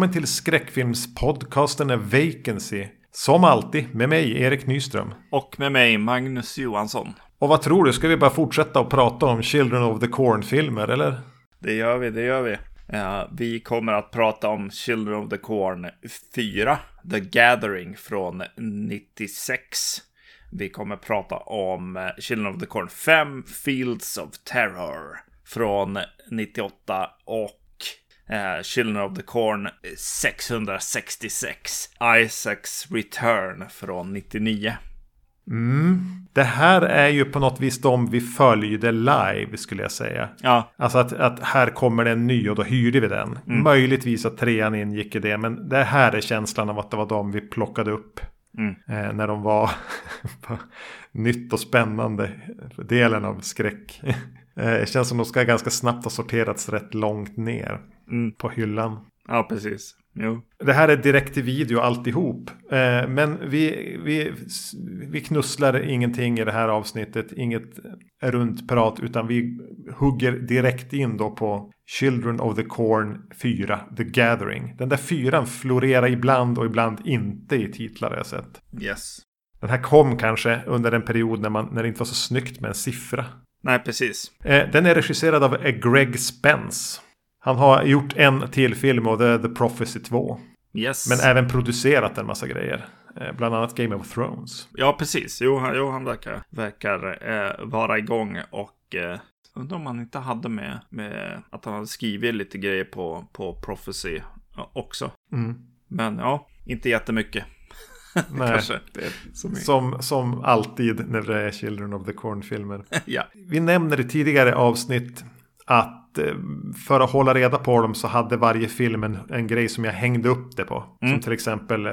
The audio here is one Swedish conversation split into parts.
Välkommen till skräckfilmspodcasten Vacancy. Som alltid med mig, Erik Nyström. Och med mig, Magnus Johansson. Och vad tror du, ska vi bara fortsätta att prata om Children of the Corn-filmer, eller? Det gör vi, det gör vi. Uh, vi kommer att prata om Children of the Corn 4, The Gathering från 96. Vi kommer att prata om uh, Children of the Corn 5, Fields of Terror från 98 och uh, Children of the Corn 666, Isaacs Return från 99. Mm. Det här är ju på något vis de vi följde live skulle jag säga. Ja. Alltså att, att här kommer det en ny och då hyrde vi den. Mm. Möjligtvis att trean ingick i det. Men det här är känslan av att det var de vi plockade upp. Mm. Eh, när de var nytt och spännande delen av skräck. eh, känns som de ska ganska snabbt ha sorterats rätt långt ner mm. på hyllan. Ja, precis. Jo. Det här är direkt till video alltihop. Eh, men vi, vi, vi knusslar ingenting i det här avsnittet. Inget runt prat. Utan vi hugger direkt in då på Children of the Corn 4. The Gathering. Den där fyran florerar ibland och ibland inte i titlar jag sett. Yes. Den här kom kanske under en period när, man, när det inte var så snyggt med en siffra. Nej, precis. Eh, den är regisserad av Greg Spence. Han har gjort en till film och det är The Prophecy 2. Yes. Men även producerat en massa grejer. Eh, bland annat Game of Thrones. Ja, precis. Jo, han, jo, han verkar, verkar eh, vara igång och eh, undrar om han inte hade med, med att han hade skrivit lite grejer på, på Prophecy också. Mm. Men ja, inte jättemycket. Nej, som, som, som alltid när det är Children of the Corn-filmer. ja. Vi nämner i tidigare avsnitt att eh, för att hålla reda på dem så hade varje film en, en grej som jag hängde upp det på. Mm. Som till exempel eh,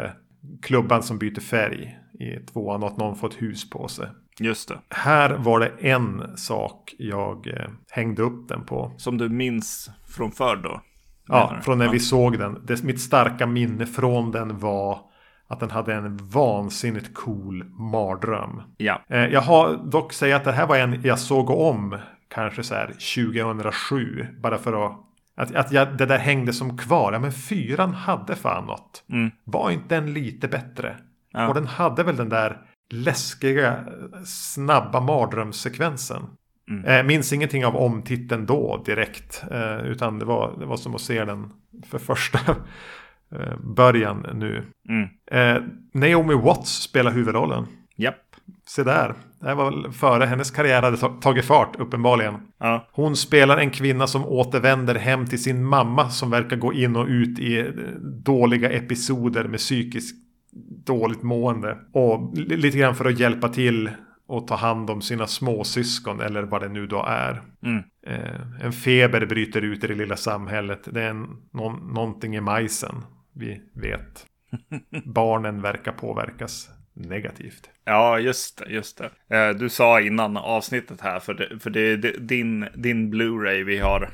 klubban som byter färg i tvåan och att någon får ett hus på sig. Just det. Här var det en sak jag eh, hängde upp den på. Som du minns från förr då? Ja, från när ja. vi såg den. Det, mitt starka minne från den var att den hade en vansinnigt cool mardröm. Ja. jag har dock säga att det här var en jag såg om kanske så här 2007. Bara för att, att, att jag, det där hängde som kvar. Ja men fyran hade fan något. Mm. Var inte den lite bättre? Ja. Och den hade väl den där läskiga snabba mardrömssekvensen. Mm. Eh, minns ingenting av omtiteln då direkt. Eh, utan det var, det var som att se den för första eh, början nu. Mm. Eh, Naomi Watts spelar huvudrollen. Japp. Se där. Det var väl före hennes karriär hade tagit fart uppenbarligen. Ja. Hon spelar en kvinna som återvänder hem till sin mamma som verkar gå in och ut i eh, dåliga episoder med psykiskt dåligt mående. Och lite grann för att hjälpa till och ta hand om sina småsyskon eller vad det nu då är. Mm. Eh, en feber bryter ut i det lilla samhället. Det är en, någon, någonting i majsen. Vi vet. Barnen verkar påverkas negativt. Ja, just det. Just det. Eh, du sa innan avsnittet här, för det, för det är din, din Blu-ray vi har,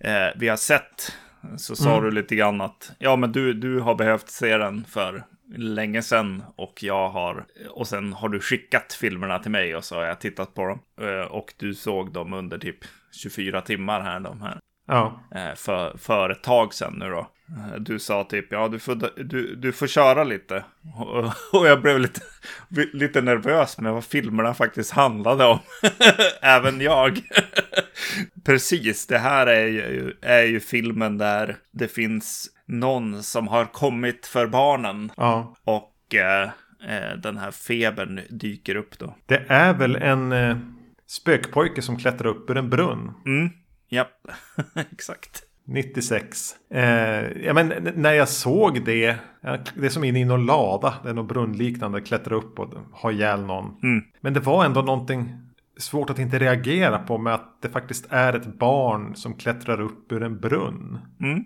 eh, vi har sett. Så sa mm. du lite grann att ja, men du, du har behövt se den för länge sedan och jag har och sen har du skickat filmerna till mig och så har jag tittat på dem eh, och du såg dem under typ 24 timmar här de här. Ja. För, för ett tag sedan nu då. Du sa typ, ja du får, du, du får köra lite. Och, och jag blev lite, lite nervös med vad filmerna faktiskt handlade om. Även jag. Precis, det här är ju, är ju filmen där det finns någon som har kommit för barnen. Ja. Och eh, den här febern dyker upp då. Det är väl en eh, spökpojke som klättrar upp ur en brunn. Mm, japp, exakt. 96. Eh, ja, men när jag såg det. Det är som in i någon lada. Det är något brunnliknande. Klättra upp och ha ihjäl någon. Mm. Men det var ändå någonting svårt att inte reagera på. Med att det faktiskt är ett barn som klättrar upp ur en brunn. Mm.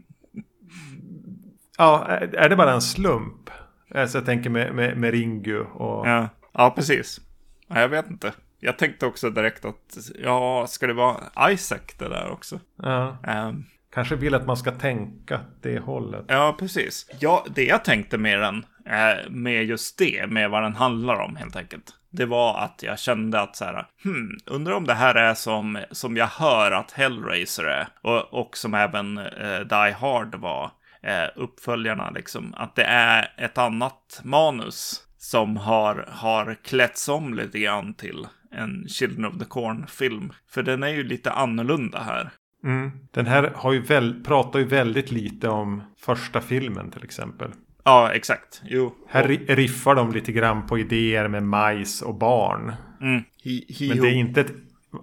Ja, är det bara en slump? Alltså jag tänker med, med, med Ringu och... Ja. ja, precis. Ja, jag vet inte. Jag tänkte också direkt att, ja, ska det vara Isaac det där också? Ja. Um, Kanske vill att man ska tänka det hållet. Ja, precis. Ja, det jag tänkte med den, eh, med just det, med vad den handlar om helt enkelt. Det var att jag kände att så här, hmm, undrar om det här är som, som jag hör att Hellraiser är. Och, och som även eh, Die Hard var. eh, uppföljarna. Liksom. Att det är ett annat manus som har, har klätts om lite grann till en Children of the Corn-film. För den är ju lite annorlunda här. Mm. Den här har ju väl, pratar ju väldigt lite om första filmen till exempel. Ja, exakt. Jo. Här riffar de lite grann på idéer med majs och barn. Mm. He, he Men det är inte ett...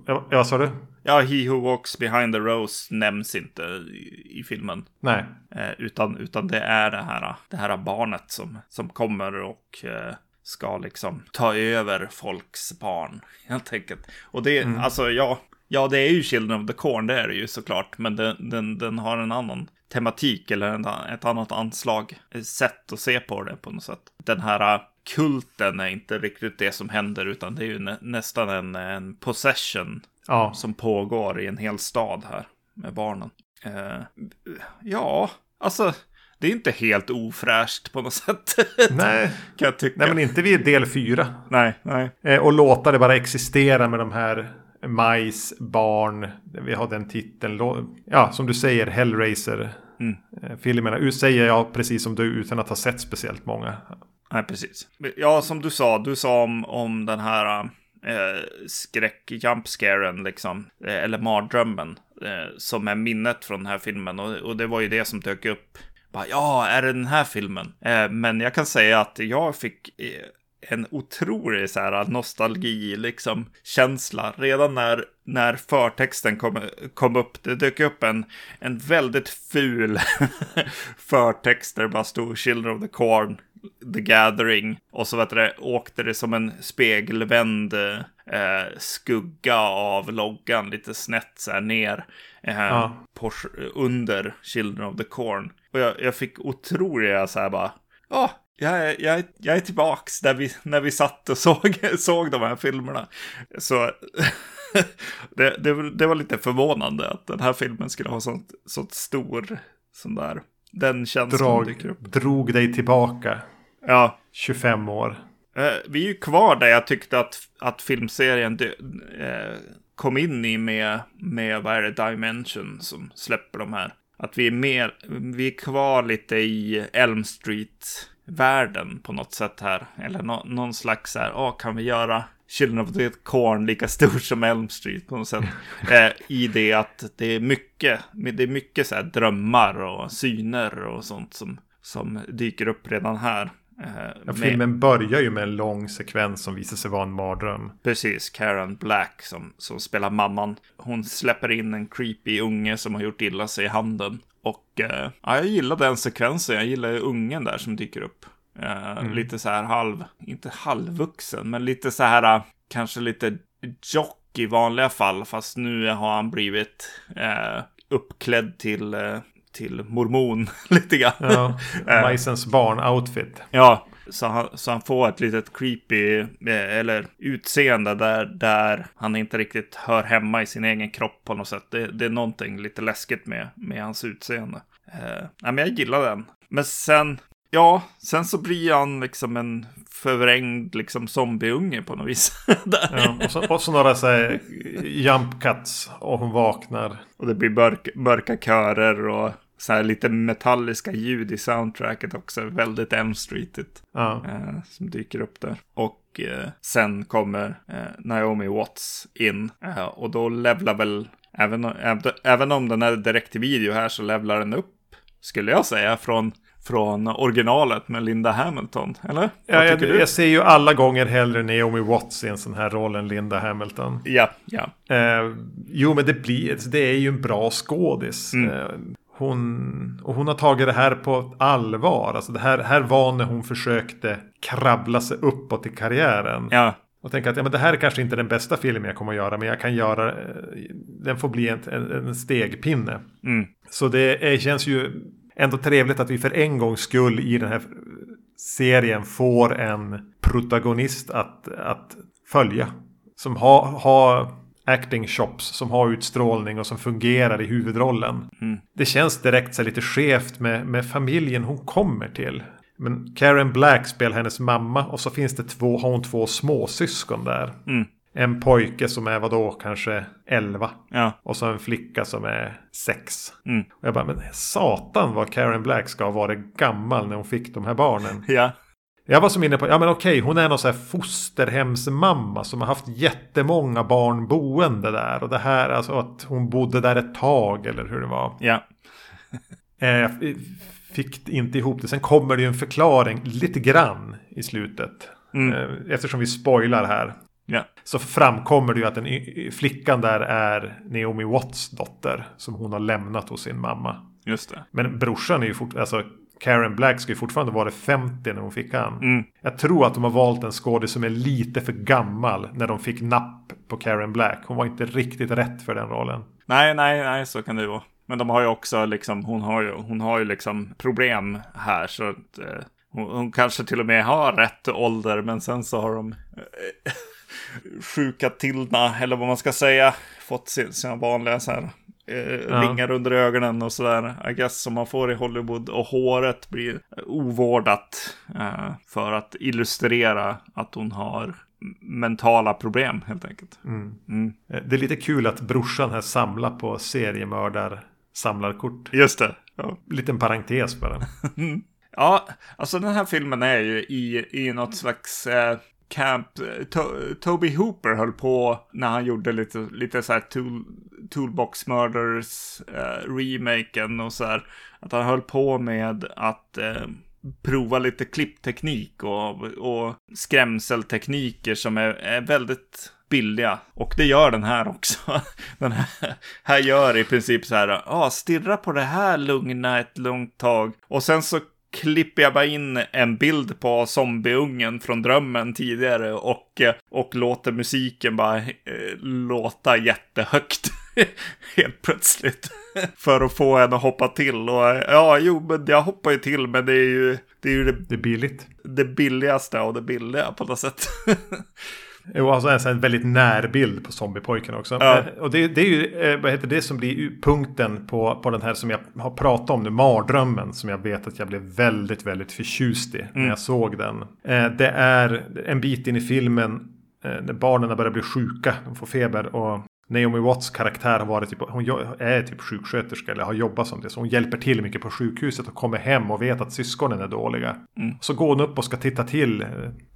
Ja, vad sa du? Ja, He Who Walks Behind the Rose nämns inte i, i filmen. Nej. Eh, utan, utan det är det här, det här barnet som, som kommer och eh, ska liksom ta över folks barn. Helt enkelt. Och det, mm. alltså ja, ja, det är ju Children of the Corn, det är det ju såklart. Men den, den, den har en annan tematik eller en, ett annat anslag. Ett sätt att se på det på något sätt. Den här kulten är inte riktigt det som händer, utan det är ju nä nästan en, en possession ja. som pågår i en hel stad här med barnen. Uh, ja, alltså det är inte helt ofräscht på något sätt. Nej. kan jag tycka. Nej, men inte vid del fyra. Nej, nej. Eh, och låta det bara existera med de här majs, barn. Vi har den titeln. Ja, som du säger, Hellraiser. Mm. Eh, filmerna. Säger jag precis som du utan att ha sett speciellt många. Nej, precis. Ja, som du sa. Du sa om, om den här eh, skräck jumpscaren liksom. Eh, eller mardrömmen. Eh, som är minnet från den här filmen. Och, och det var ju det som dök upp. Bara, ja, är det den här filmen? Eh, men jag kan säga att jag fick eh, en otrolig så här, nostalgi, liksom känsla. Redan när, när förtexten kom, kom upp, det dök upp en, en väldigt ful förtext där det bara stod Children of the Corn The Gathering. Och så vet du, åkte det som en spegelvänd eh, skugga av loggan lite snett så här ner. Eh, ja. på, under Children of the Corn. Och jag, jag fick otroliga så här bara. Ja, jag är, jag, jag är tillbaks där vi, när vi satt och såg, såg de här filmerna. Så det, det, det, var lite förvånande att den här filmen skulle ha sånt, sånt stor, sån där, den känslan dyker upp. Drog dig tillbaka. Ja. 25 år. Eh, vi är ju kvar där jag tyckte att, att filmserien eh, kom in i med, med, vad är det, Dimension som släpper de här. Att vi är mer, vi är kvar lite i Elm Street-världen på något sätt här. Eller no, någon slags så här, oh, kan vi göra Children of the Corn lika stor som Elm Street på något sätt. eh, I det att det är mycket, det är mycket så här drömmar och syner och sånt som, som dyker upp redan här. Eh, ja, filmen börjar ju med en lång sekvens som visar sig vara en mardröm. Precis, Karen Black som, som spelar mamman. Hon släpper in en creepy unge som har gjort illa sig i handen. Och eh, ja, jag gillar den sekvensen. Jag gillar ungen där som dyker upp. Eh, mm. Lite så här halv, inte halvvuxen, men lite så här kanske lite jock i vanliga fall. Fast nu har han blivit eh, uppklädd till eh, till mormon lite grann. Ja, eh. Majsens barn-outfit. Ja, så han, så han får ett litet creepy, eh, eller utseende där, där han inte riktigt hör hemma i sin egen kropp på något sätt. Det, det är någonting lite läskigt med, med hans utseende. Eh, men jag gillar den. Men sen, ja, sen så blir han liksom en förvrängd liksom zombieunge på något vis. ja, och, så, och så några så här jump cuts och hon vaknar. Och det blir mörk, mörka körer och så här lite metalliska ljud i soundtracket också. Väldigt M-streetigt. Ja. Eh, som dyker upp där. Och eh, sen kommer eh, Naomi Watts in. Eh, och då levlar väl, även, även om den är direkt till video här så levlar den upp. Skulle jag säga från från originalet med Linda Hamilton, eller? Ja, jag, jag, ser ju alla gånger hellre Naomi Watts i en sån här roll än Linda Hamilton. Ja, ja. Eh, jo, men det blir, det är ju en bra skådis. Mm. Eh, hon, och hon har tagit det här på allvar. Alltså det här, här var när hon försökte krabbla sig uppåt i karriären. Ja. Och tänka att ja, men det här är kanske inte den bästa filmen jag kommer att göra. Men jag kan göra, eh, den får bli en, en, stegpinne. Mm. Så det är, känns ju ändå trevligt att vi för en gångs skull i den här serien får en protagonist att, att följa. Som har, har acting shops som har utstrålning och som fungerar i huvudrollen. Mm. Det känns direkt så lite skevt med, med familjen hon kommer till. Men Karen Black spelar hennes mamma och så finns det två, har hon två småsyskon där. Mm. en pojke som är vadå, kanske 11. Ja. Och så en flicka som är 6. Mm. Och jag bara, men satan vad Karen Black ska ha varit gammal när hon fick de här barnen. Ja. Jag var som inne på, ja men okej, hon är någon så här fosterhemsmamma som har haft jättemånga barn boende där. Och det här, alltså att hon bodde där ett tag eller hur det var. Ja. Eh, fick inte ihop det. Sen kommer det ju en förklaring lite grann i slutet. Mm. Eh, Eftersom vi spoilar här. Ja. Så framkommer det ju att den flickan där är Naomi Watts dotter. Som hon har lämnat hos sin mamma. Just det. Men brorsan är ju fortfarande, alltså Karen Black ska ju fortfarande vara 50 när hon fick han. Mm. Jag tror att de har valt en skådis som är lite för gammal när de fick napp på Karen Black. Hon var inte riktigt rätt för den rollen. Nej, nej, nej, så kan det ju vara. Men de har ju också liksom, hon har ju, hon har ju liksom problem här så att eh, hon, hon kanske till och med har rätt ålder men sen så har de eh, sjukat till eller vad man ska säga, fått sin- sina vanliga så här eh, ringar under ögonen och sådär. I guess som man får i Hollywood och håret blir ovårdat eh, för att illustrera att hon har mentala problem helt enkelt. Mm. Eh, Det är lite kul att brorsan här samlar på seriemördar samlarkort. Just det. Ja. Liten parentes bara. Ja, alltså den här filmen är ju i, i något slags eh, camp. Eh, to- Toby Hooper höll på när han gjorde lite, lite så här tool, Toolbox Murders eh, remaken och så här. Att han höll på med att eh, prova lite klippteknik och, och skrämseltekniker som är, är väldigt billiga. Och det gör den här också. Den här, här gör i princip så här, ja, ah, stirra på det här lugna ett långt tag. Och sen så klipper jag bara in en bild på zombieungen från drömmen tidigare och, och låter musiken bara eh, låta jättehögt. Helt plötsligt. För att få en att hoppa till. Och ja, jo, men jag hoppar ju till, men det är ju det, är ju det, Det billigt. det billigaste av det billiga på något sätt. Jo, alltså en sån här väldigt närbild på zombiepojken också. Ja. Och det, det är ju eh, vad heter det som blir punkten på, på den här som jag har pratat om nu, mardrömmen. Som jag vet att jag blev väldigt, väldigt förtjust i när jag såg den. Eh, Det är en bit in i filmen eh, när barnen börjar bli sjuka, de får feber. Och Naomi Watts karaktär har varit typ, hon är typ sjuksköterska eller har jobbat som det. Så hon hjälper till mycket på sjukhuset och kommer hem och vet att syskonen är dåliga. Så går hon upp och ska titta till eh,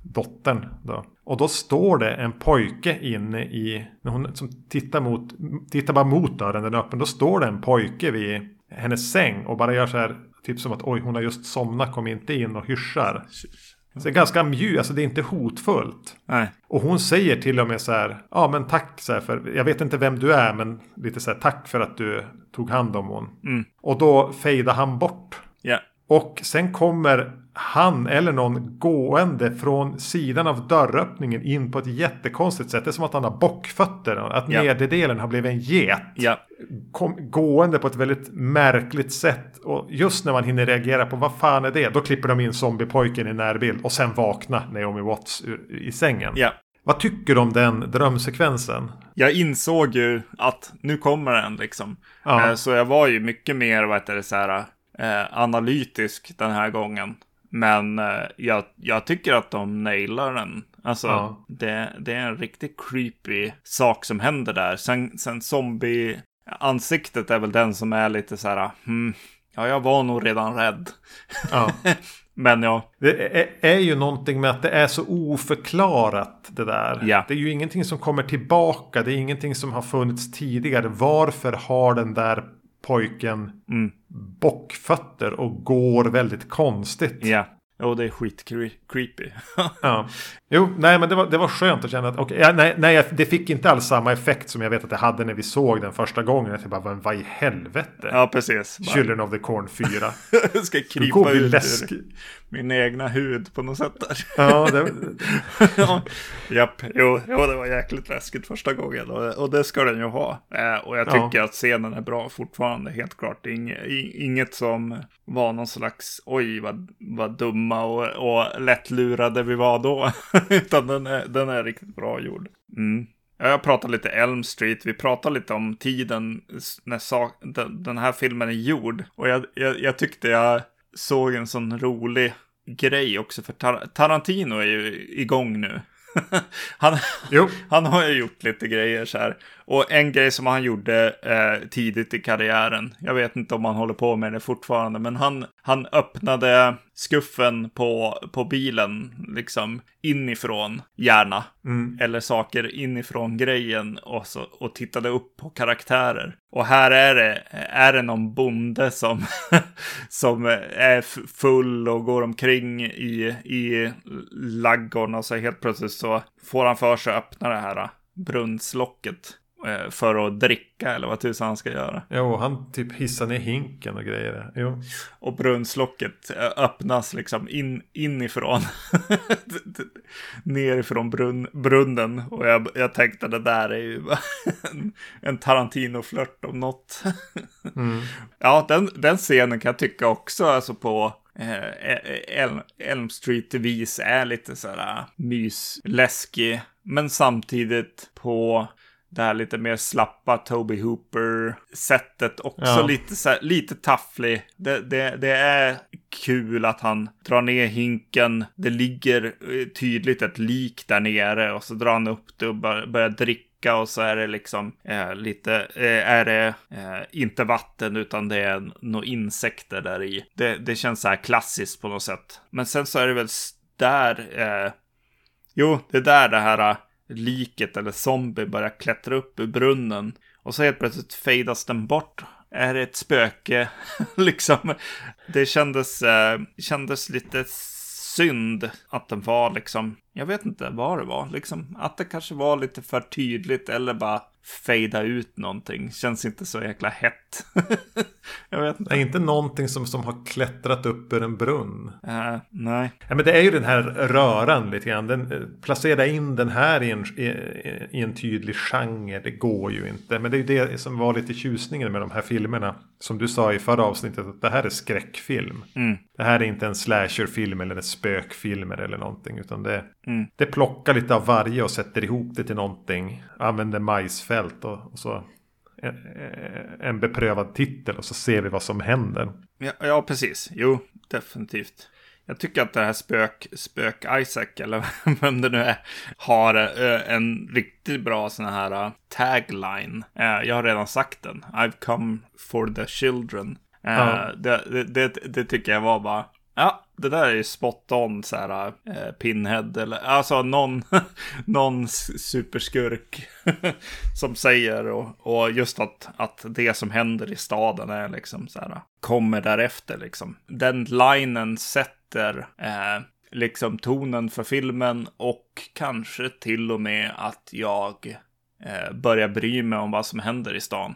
dottern då. Och då står det en pojke inne i, när hon som tittar mot, tittar bara mot dörren, den är öppen. Då står det en pojke vid hennes säng och bara gör så här, typ som att oj hon har just somnat, kom inte in och hyschar. Så det är ganska mjuk, alltså det är inte hotfullt. Nej. Och hon säger till och med så här, ja men tack så här för, jag vet inte vem du är men lite så här tack för att du tog hand om hon. Mm. Och då fejdar han bort. Ja. Och sen kommer han eller någon gående från sidan av dörröppningen in på ett jättekonstigt sätt. Det är som att han har bockfötter. Att Ja. nederdelen har blivit en get. Ja. Kom, gående på ett väldigt märkligt sätt. Och just när man hinner reagera på vad fan är det? Då klipper de in zombiepojken i närbild. Och sen vaknar Naomi Watts ur, i sängen. Ja. Vad tycker du om den drömsekvensen? Jag insåg ju att nu kommer den liksom. Ja. Eh, Så jag var ju mycket mer, vad heter det, så här, eh, analytisk den här gången. Men eh, jag, jag tycker att de nailar den. Alltså, Ja. det, det är en riktigt creepy sak som händer där. Sen, sen zombie-ansiktet är väl den som är lite så här, hmm, ja, jag var nog redan rädd. Ja. Men ja, Det är, är ju någonting med att det är så oförklarat det där. Ja. Det är ju ingenting som kommer tillbaka. Det är ingenting som har funnits tidigare. Varför har den där pojken Mm. bockfötter och går väldigt konstigt? ja. Jo, det är skit creepy. Ja. Jo, nej men det var, det var skönt att känna att okej, ja, nej, nej, det fick inte alls samma effekt som jag vet att det hade när vi såg den första gången. Att jag bara, vad, i helvete? ja, precis. Bara, Children of the Corn 4. ska krypa ut läskigt. Min egna hud på något sätt där. Ja, det, ja, japp, jo, jo, det var jäkligt läskigt första gången och, och det ska den ju ha. Eh, och jag Ja. tycker att scenen är bra fortfarande, helt klart. Inge, i- inget som var någon slags, oj vad, vad dumma och, och lättlurade vi var då. Utan den är, den är riktigt bra gjord. Mm. Ja, Jag pratade lite Elm Street, vi pratade lite om tiden när den här filmen är gjord. Och jag, jag, jag tyckte jag såg en sån rolig grej också, för Tar Tarantino är ju igång nu. han, han har ju gjort lite grejer så här. Och en grej som han gjorde eh, tidigt i karriären, jag vet inte om han håller på med det fortfarande, men han, han öppnade skuffen på, på bilen liksom inifrån gärna. Mm. Eller saker inifrån grejen och, så, och tittade upp på karaktärer. Och här är det, är det någon bonde som, som är full och går omkring i, i laggorn och så helt plötsligt så får han för sig att öppna det här brunnslocket. Eh, för att dricka eller vad tusan han ska göra. Jo, han typ hissar ner hinken och grejer. Jo. Och brunnslocket eh, öppnas liksom in, inifrån. Nerifrån brunn, brunnen. Och jag, jag tänkte det där är ju en, en Tarantino-flört om något. mm. Ja, den, den scenen kan jag tycka också, alltså på eh, Elm, Elm Street-vis är lite sådär mysläskig. Men samtidigt på det här lite mer slappa Toby Hooper-sättet också ja. lite, så här, lite tafflig. Det, det, det, är kul att han drar ner hinken. Det ligger eh, tydligt ett lik där nere och så drar han upp det och börjar dricka och så är det liksom eh, lite, eh, är det eh, inte vatten utan det är några insekter där i. Det, det känns så här klassiskt på något sätt. Men sen så är det väl där, eh, jo, det är där det här liket eller zombie börjar klättra upp ur brunnen. Och så helt plötsligt fejdas den bort. Är det ett spöke? liksom. Det kändes, eh, kändes lite synd att den var liksom, jag vet inte vad det var, liksom att det kanske var lite för tydligt eller bara fejda ut någonting. Känns inte så jäkla hett. jag vet inte. Det är inte någonting som, som har klättrat upp ur en brunn. Uh, nej. Ja, men det är ju den här röran lite grann. Den, eh, placera in den här i en, i, i, en tydlig genre, det går ju inte. Men det är ju det som var lite tjusningen med de här filmerna. Som du sa i förra avsnittet, att det här är skräckfilm. Mm. Det här är inte en slasherfilm eller en spökfilm eller någonting. Utan det, mm. det plockar lite av varje och sätter ihop det till någonting. Använder majsfält fält och, och så en beprövad titel och så ser vi vad som händer. Ja, ja, precis. Jo, definitivt. Jag tycker att det här spök, spök Isaac, eller vem det nu är, har uh, en riktigt bra sån här uh, tagline. Uh, jag har redan sagt den. I've come for the children. Ja. Det, det, det, det, tycker jag var bara, Ja, det där är ju spot on så här eh, Pinhead eller alltså någon, någon superskurk som säger och, och just att, att det som händer i staden är liksom så här kommer därefter liksom. Den linen sätter eh, liksom tonen för filmen och kanske till och med att jag eh, börjar bry mig om vad som händer i stan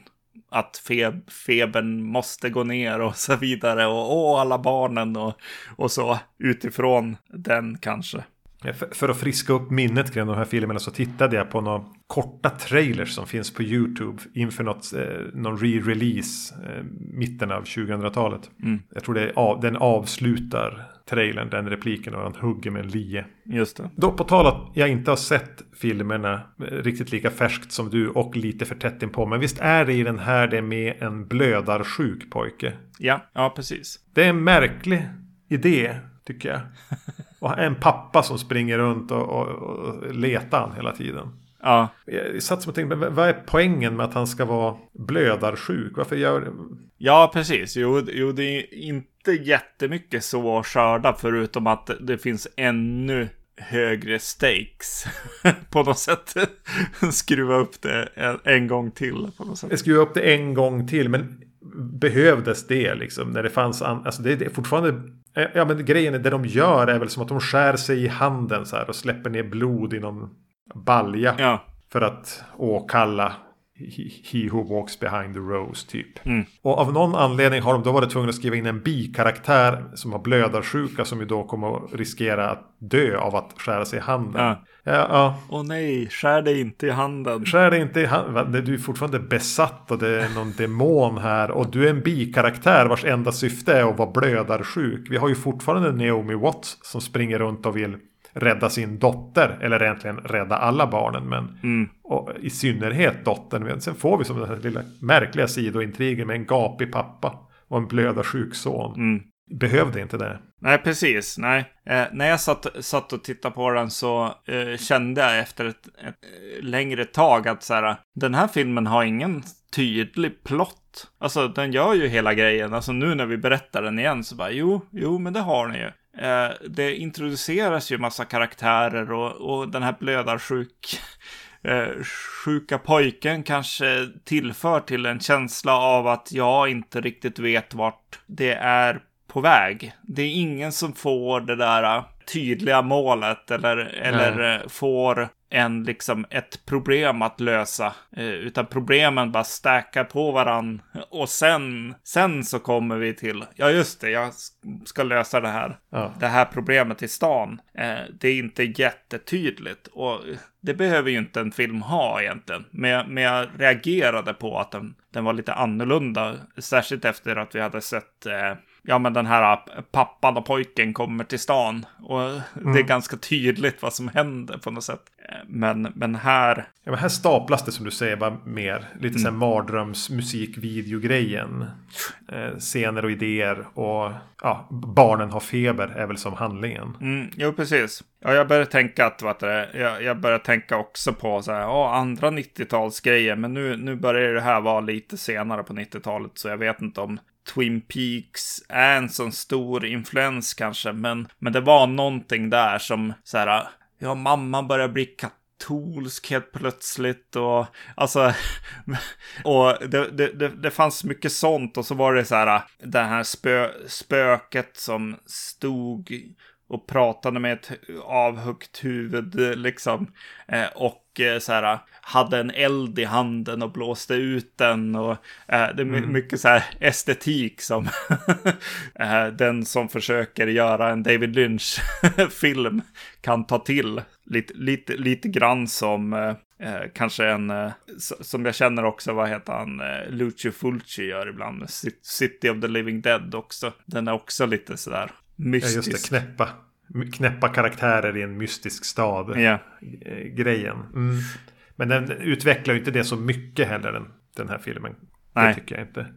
att feb febern måste gå ner och så vidare. Och åh, alla barnen och, och så utifrån den kanske. För, för, att friska upp minnet kring de här filmerna så tittade jag på några korta trailers som finns på YouTube inför något, eh, någon re-release eh, mitten av 2000-talet. Mm. Jag tror det är av, den avslutar trailern, den repliken och han hugger med en lie. Just det. Då på tal att jag inte har sett filmerna eh, riktigt lika färskt som du och lite för tätt inpå. Men visst är det i den här det med en blödarsjuk pojke? Ja, ja precis. Det är en märklig idé tycker jag. Och en pappa som springer runt och, och, och letar han hela tiden. Ja. Jag satt som och tänkte, vad är poängen med att han ska vara blödarsjuk? Varför gör... Ja, precis. Jo, jo, det är inte jättemycket så att skörda förutom att det finns ännu högre stakes på något sätt. Skruva upp det en, en, gång till på något sätt. Skruva upp det en gång till, men behövdes det liksom när det fanns, alltså det, det är fortfarande Ja men grejen är det de gör är väl som att de skär sig i handen så här och släpper ner blod i någon balja. Ja. För att åkalla He who walks behind the rose typ. Mm. Och av någon anledning har de då varit tvungna att skriva in en bikaraktär som har blödarsjuka som ju då kommer att riskera att dö av att skära sig i handen. Ja. Ja, ja. Åh nej, skär dig inte i handen. Skär dig inte i handen. Du är fortfarande besatt och det är någon demon här. Och du är en bikaraktär vars enda syfte är att vara blödarsjuk. Vi har ju fortfarande Naomi Watts som springer runt och vill rädda sin dotter. Eller egentligen rädda alla barnen. Men mm. och i synnerhet dottern. Men sen får vi som den här lilla märkliga sidointrigen med en gapig pappa. Och en blödarsjuk son. Mm. behövde inte det. Nej, precis. Nej. Eh, när jag satt, satt och tittade på den så eh, kände jag efter ett, ett, eh, längre tag att så här, den här filmen har ingen tydlig plott. Alltså, den gör ju hela grejen. Alltså nu när vi berättar den igen så bara, jo, jo, men det har ni ju. Eh, det introduceras ju massa karaktärer och, och den här blödarsjuk eh, sjuka pojken kanske tillför till en känsla av att jag inte riktigt vet vart det är på väg. Det är ingen som får det där äh, tydliga målet eller, eller äh, får en, liksom, ett problem att lösa. Eh, utan problemen bara stackar på varann. Och sen, sen så kommer vi till, ja just det, jag ska lösa det här, ja. det här problemet i stan. Eh, det är inte jättetydligt. Och det behöver ju inte en film ha egentligen. Men, men jag reagerade på att den, den var lite annorlunda. Särskilt efter att vi hade sett eh, ja men den här pappan och pojken kommer till stan. Och mm. det är mm. ganska tydligt vad som händer på något sätt. Men, men här... Ja men här staplas det som du säger bara mer. Lite mm. så här mardrömsmusikvideogrejen. Eh, scener och idéer och ja, barnen har feber är väl som handlingen. Mm, jo precis. Ja, jag börjar tänka att, vad det, jag, jag börjar tänka också på så här, ja, andra 90-talsgrejer. Men nu, nu börjar det här vara lite senare på 90-talet. Så jag vet inte om Twin Peaks är en sån stor influens kanske, men, men det var någonting där som så här, ja, mamma börjar bli katolsk helt plötsligt och alltså, och det, det, det, det, fanns mycket sånt och så var det så här, det här spö, spöket som stod och pratade med ett avhuggt huvud liksom. Eh, och eh, så här, hade en eld i handen och blåste ut den. Och eh, det är mm. mycket så här estetik som eh, den som försöker göra en David Lynch-film kan ta till. Lite, lite, lite grann som eh, eh kanske en, som jag känner också, vad heter han, Lucio Fulci gör ibland. City of the Living Dead också. Den är också lite sådär mystisk. Ja, just det, knäppa. Knäppa karaktärer i en mystisk stad. Ja. Grejen. Mm. Men den utvecklar ju inte det så mycket heller den, den här filmen. Nej. Det tycker jag inte.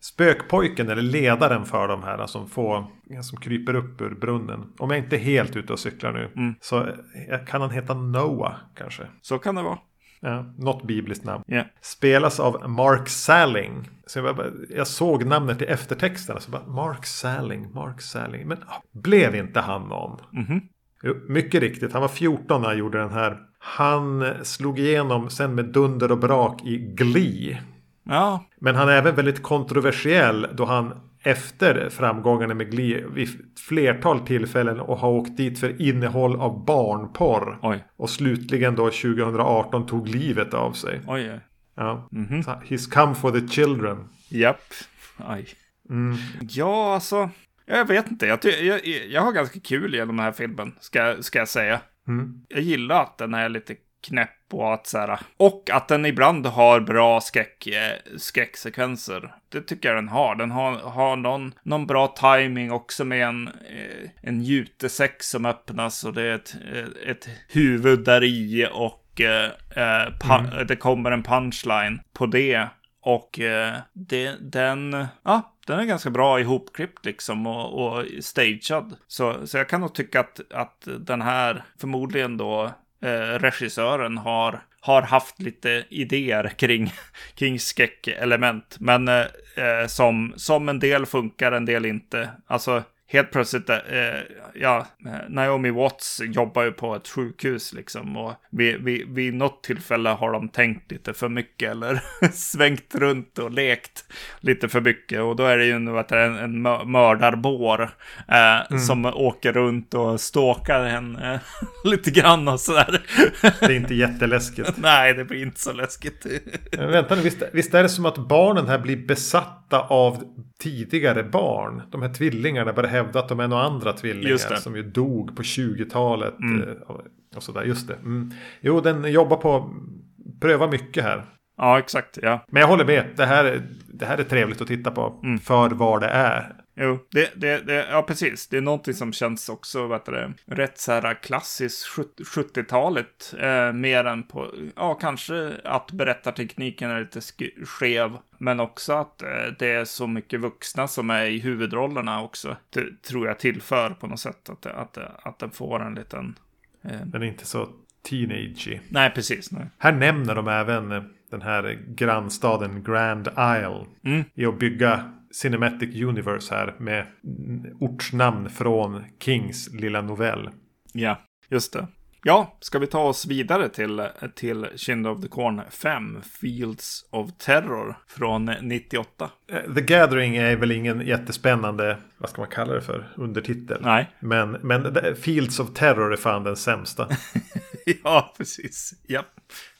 Spökpojken eller ledaren för de här som får som kryper upp ur brunnen. Om jag inte är helt ute och cyklar nu. Mm. Så kan han heta Noah kanske. Så kan det vara. Ja, något bibliskt namn. Yeah. Spelas av Mark Salling. Så jag, bara, jag såg namnet i eftertexterna. Så bara, Mark Salling, Mark Salling. Men blev inte han någon? Mm -hmm. jo, mycket riktigt, han var 14 när han gjorde den här han slog igenom sen med dunder och brak i Glee. Ja. Men han är även väldigt kontroversiell då han efter framgångarna med Glee vid flertal tillfällen och har åkt dit för innehåll av barnporr. Oj. Och slutligen då 2018 tog livet av sig. Oj. Ja. Mm -hmm. He's come for the children. Japp. Aj. Mm. Ja, alltså. Jag vet inte. Jag, jag, jag har ganska kul genom den här filmen. Ska, ska jag säga. Mm. Jag gillar att den är lite knäpp och att så här, och att den ibland har bra skräck, eh, skräcksekvenser. Det tycker jag den har. Den har, har någon, någon bra timing också med en, eh, en jutesäck som öppnas och det är ett, eh, ett huvud där i och eh, mm. det kommer en punchline på det. Och eh, det, den, ja, den är ganska bra ihopklippt liksom och, och stagead. Så, så jag kan nog tycka att, att den här förmodligen då eh, regissören har, har haft lite idéer kring, kring skräckelement. Men eh, eh som, som en del funkar, en del inte. Alltså helt plötsligt, eh, ja, Naomi Watts jobbar ju på ett sjukhus liksom. Och vid, vid, vid något tillfälle har de tänkt lite för mycket eller svängt runt och lekt lite för mycket. Och då är det ju nu att det är en, en mördarbår eh, mm. som åker runt och stalkar henne lite grann och sådär. det är inte jätteläskigt. Nej, det blir inte så läskigt. Men vänta nu, visst, visst är det som att barnen här blir besatta av tidigare barn? De här tvillingarna börjar hävda att de är några andra tvillingar som ju dog på 20-talet. Mm. Eh, och sådär, just det. Mm. Jo, den jobbar på att pröva mycket här. Ja, exakt. Ja. Men jag håller med. Det här, det här är trevligt att titta på. Mm. För vad det är. Jo, det, det, det, ja precis. Det är någonting som känns också, vet du, rätt så här klassiskt 70-talet. Eh, mer än på, ja kanske att berättartekniken är lite skev. Men också att eh, det är så mycket vuxna som är i huvudrollerna också. Det tror jag tillför på något sätt att, att, att den får en liten... Eh... Den är inte så teenagey. Nej, precis. Nej. Här nämner de även den här grannstaden Grand Isle. Mm. I att bygga Cinematic Universe här med ortsnamn från Kings lilla novell. Ja, just det. Ja, ska vi ta oss vidare till, till Kind of the Corn 5, Fields of Terror från 98? Eh, the Gathering är väl ingen jättespännande, vad ska man kalla det för, undertitel. Nej. Men, men Fields of Terror är fan den sämsta. ja, precis. Ja.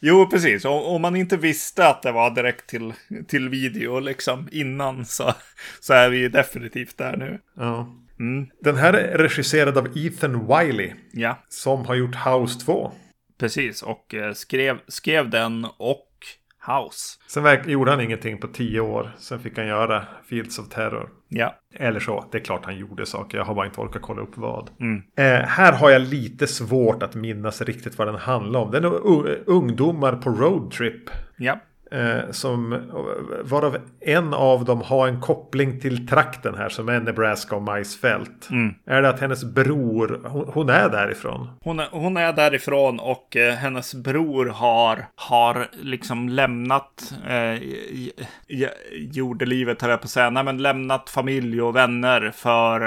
Jo, precis. Om man inte visste att det var direkt till, till video liksom innan så, så är vi definitivt där nu. Ja. Mm. Den här är regisserad av Ethan Wiley. Ja. Som har gjort House 2. Precis, och eh, skrev, skrev den och House. Sen gjorde han ingenting på tio år. Sen fick han göra Fields of Terror. Ja. Eller så, det är klart han gjorde saker. Jag har bara inte orkat kolla upp vad. Mm. Eh, här har jag lite svårt att minnas riktigt vad den handlar om. Det är ungdomar på roadtrip. Ja. Eh, som, varav en av dem har en koppling till trakten här som är Nebraska och majsfält. Mm. Är det att hennes bror, hon, hon är därifrån? Hon är, hon är därifrån och eh, hennes bror har, har liksom lämnat eh, jordelivet, höll jag på att säga. Nej, men lämnat familj och vänner för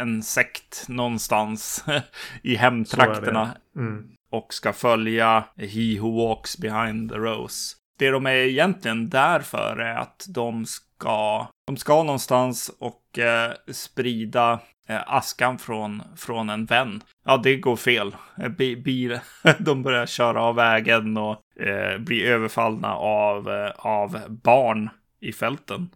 en sekt någonstans i hemtrakterna. Mm. Och ska följa He Who Walks Behind the Rose det de är egentligen där för är att de ska, de ska någonstans och eh, sprida eh, askan från, från en vän. Ja, det går fel. Eh, bil, de börjar köra av vägen och eh, blir överfallna av, eh, av barn i fälten.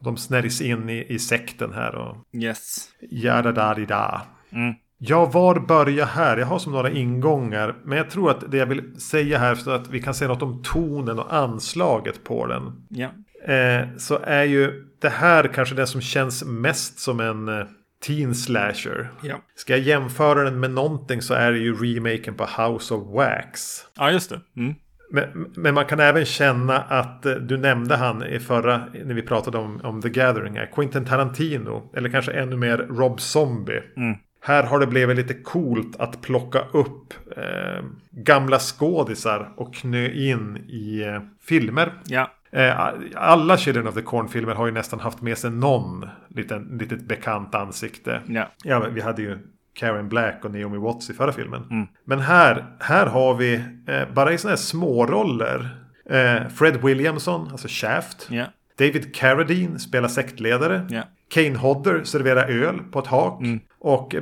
De snärjs in i, i sekten här och... Yes. Jada da di da. Mm. Ja, var börja här? Jag har som några ingångar. Men jag tror att det jag vill säga här så att vi kan säga något om tonen och anslaget på den. Ja. Eh, så är ju det här kanske det som känns mest som en eh, teen slasher. Ja. Ska jag jämföra den med någonting så är det ju remaken på House of Wax. Ja, just det. Mm. Men, men, man kan även känna att eh, du nämnde han i förra, när vi pratade om, om The Gathering, här, Quentin Tarantino, eller kanske ännu mer Rob Zombie. Mm. Här har det blivit lite coolt att plocka upp eh, gamla skådisar och knö in i eh, filmer. Ja. Eh, alla Children of the Corn-filmer har ju nästan haft med sig någon liten, litet bekant ansikte. Ja. ja vi hade ju Karen Black och Naomi Watts i förra filmen. Mm. Men här, här har vi eh, bara i sådana här småroller. Eh, Fred Williamson, alltså Shaft. Ja. David Carradine spelar sektledare. Ja. Kane Hodder serverar öl på ett hak. Mm. Och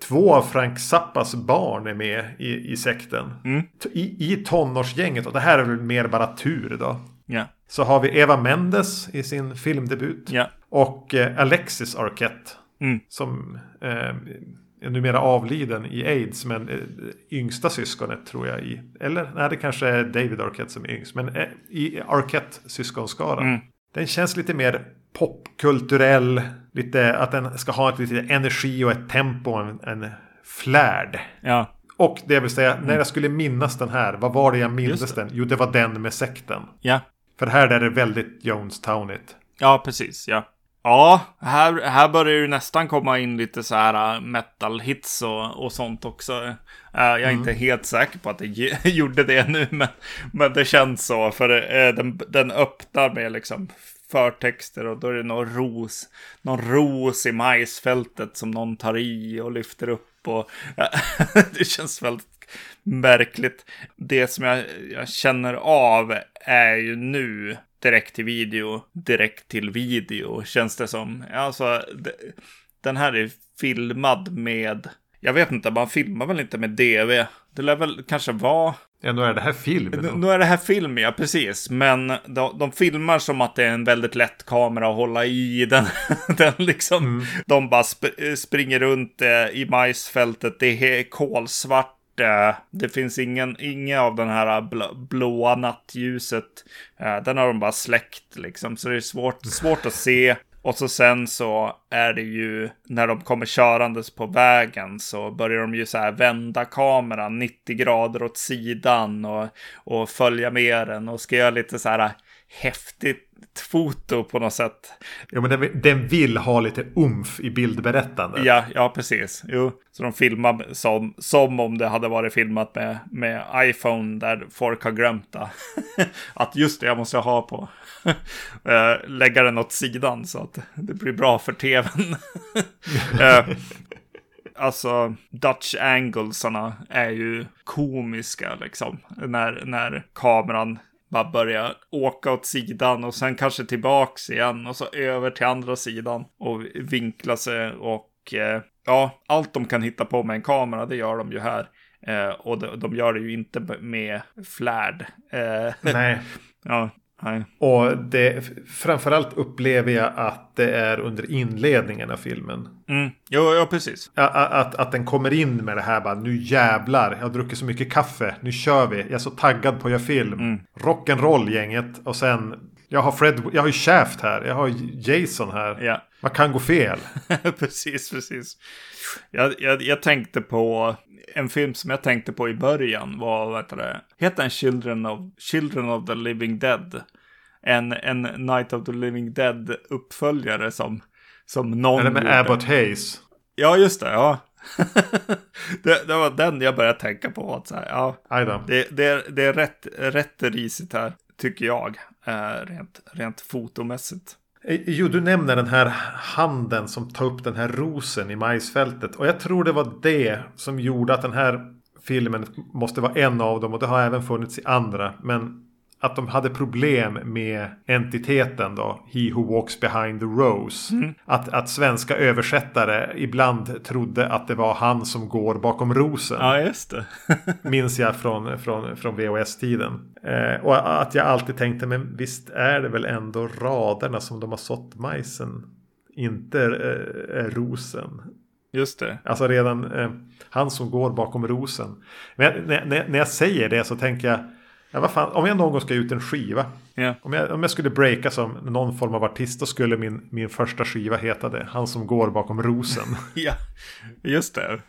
två av Frank Zappas barn är med i, i sekten. Mm. I, I tonårsgänget. Och det här är väl mer bara tur då. Ja. Så har vi Eva Mendes i sin filmdebut. Ja. Och eh, Alexis Arquette. Mm. Som eh, är numera avliden i aids. Men eh, yngsta syskonet tror jag i. Eller nej det kanske är David Arquette som är yngst. Men eh, i Arquette syskonskaran. Mm. Den känns lite mer popkulturell. Lite att den ska ha ett lite energi och ett tempo. En, en flärd. Ja. Och det vill säga, mm. när jag skulle minnas den här, vad var det jag mindes den? Jo, det var den med sekten. Ja. För här är det väldigt Jonestownigt. Ja, precis. Ja. Ja, här, här börjar det nästan komma in lite så här äh, metal hits och, och sånt också. Äh, jag är mm. inte helt säker på att det gjorde det nu, men, men det känns så. För äh, den, den öppnar med liksom förtexter och då är det någon ros, någon ros i majsfältet som någon tar i och lyfter upp. Och, det känns väldigt märkligt. Det som jag, jag känner av är ju nu direkt till video, direkt till video känns det som. Alltså, det, den här är filmad med, jag vet inte, man filmar väl inte med DV. Det lär väl kanske vara Ja, nu är det här film. Nu är det här film, ja precis. Men de, de, filmar som att det är en väldigt lätt kamera att hålla i. Den, den liksom, mm. De bara sp springer runt eh, i majsfältet. Det är kolsvart. Eh, det finns ingen, inga av den här blå, blåa nattljuset. Eh, den har de bara släckt liksom. Så det är svårt, svårt att se. Och så sen så är det ju när de kommer körandes på vägen så börjar de ju så här vända kameran 90 grader åt sidan och, och följa med den och ska göra lite så här häftigt foto på något sätt. Ja, men den, den vill ha lite umf i bildberättandet. Ja, ja precis. Jo. Så de filmar som, som om det hade varit filmat med, med iPhone där folk har glömt det. att just det, jag måste ha på. Eh, lägga den åt sidan så att det blir bra för tvn. Eh, alltså, Dutch anglesarna är ju komiska liksom. När, när kameran bara börja åka åt sidan och sen kanske tillbaks igen och så över till andra sidan och vinkla sig och eh, ja, allt de kan hitta på med en kamera, det gör de ju här. Eh, och de, de, gör det ju inte med flärd. Eh, Nej. ja, nej. Och det, framförallt upplever jag att det är under inledningen av filmen. Mm. Jo, ja, precis. Att, att, att den kommer in med det här bara, nu jävlar, jag har druckit så mycket kaffe, nu kör vi, jag är så taggad på att göra film. Mm. Rock'n'roll gänget och sen, jag har Fred, jag har ju Shaft här, jag har Jason här. Ja. Vad kan gå fel? precis, precis. Jag, jag, jag, tänkte på en film som jag tänkte på i början var, vad heter det, heter den Children of, Children of the Living Dead? En, en Night of the Living Dead uppföljare som, som någon... Eller med Abbott Hayes. Ja, just det, ja. det, det, var den jag började tänka på. Att så här, ja, det, det, är, det är rätt, rätt risigt här, tycker jag, eh, rent, rent fotomässigt. Eh, jo, du nämner den här handen som tar upp den här rosen i majsfältet. Och jag tror det var det som gjorde att den här filmen måste vara en av dem. Och det har även funnits i andra. Men att de hade problem med entiteten då. He who walks behind the rose. Mm. Att, att svenska översättare ibland trodde att det var han som går bakom rosen. Ja, just det. minns jag från, från, från VHS-tiden. Eh, och att jag alltid tänkte, men visst är det väl ändå raderna som de har sått majsen. Inte eh, rosen. Just det. Alltså redan eh, han som går bakom rosen. Men när, när, när jag säger det så tänker jag Ja, vad fan, om jag någon gång ska ut en skiva. Yeah. Om, jag, om jag skulle breaka som någon form av artist. Då skulle min, min första skiva heta det. Han som går bakom rosen. ja, just det.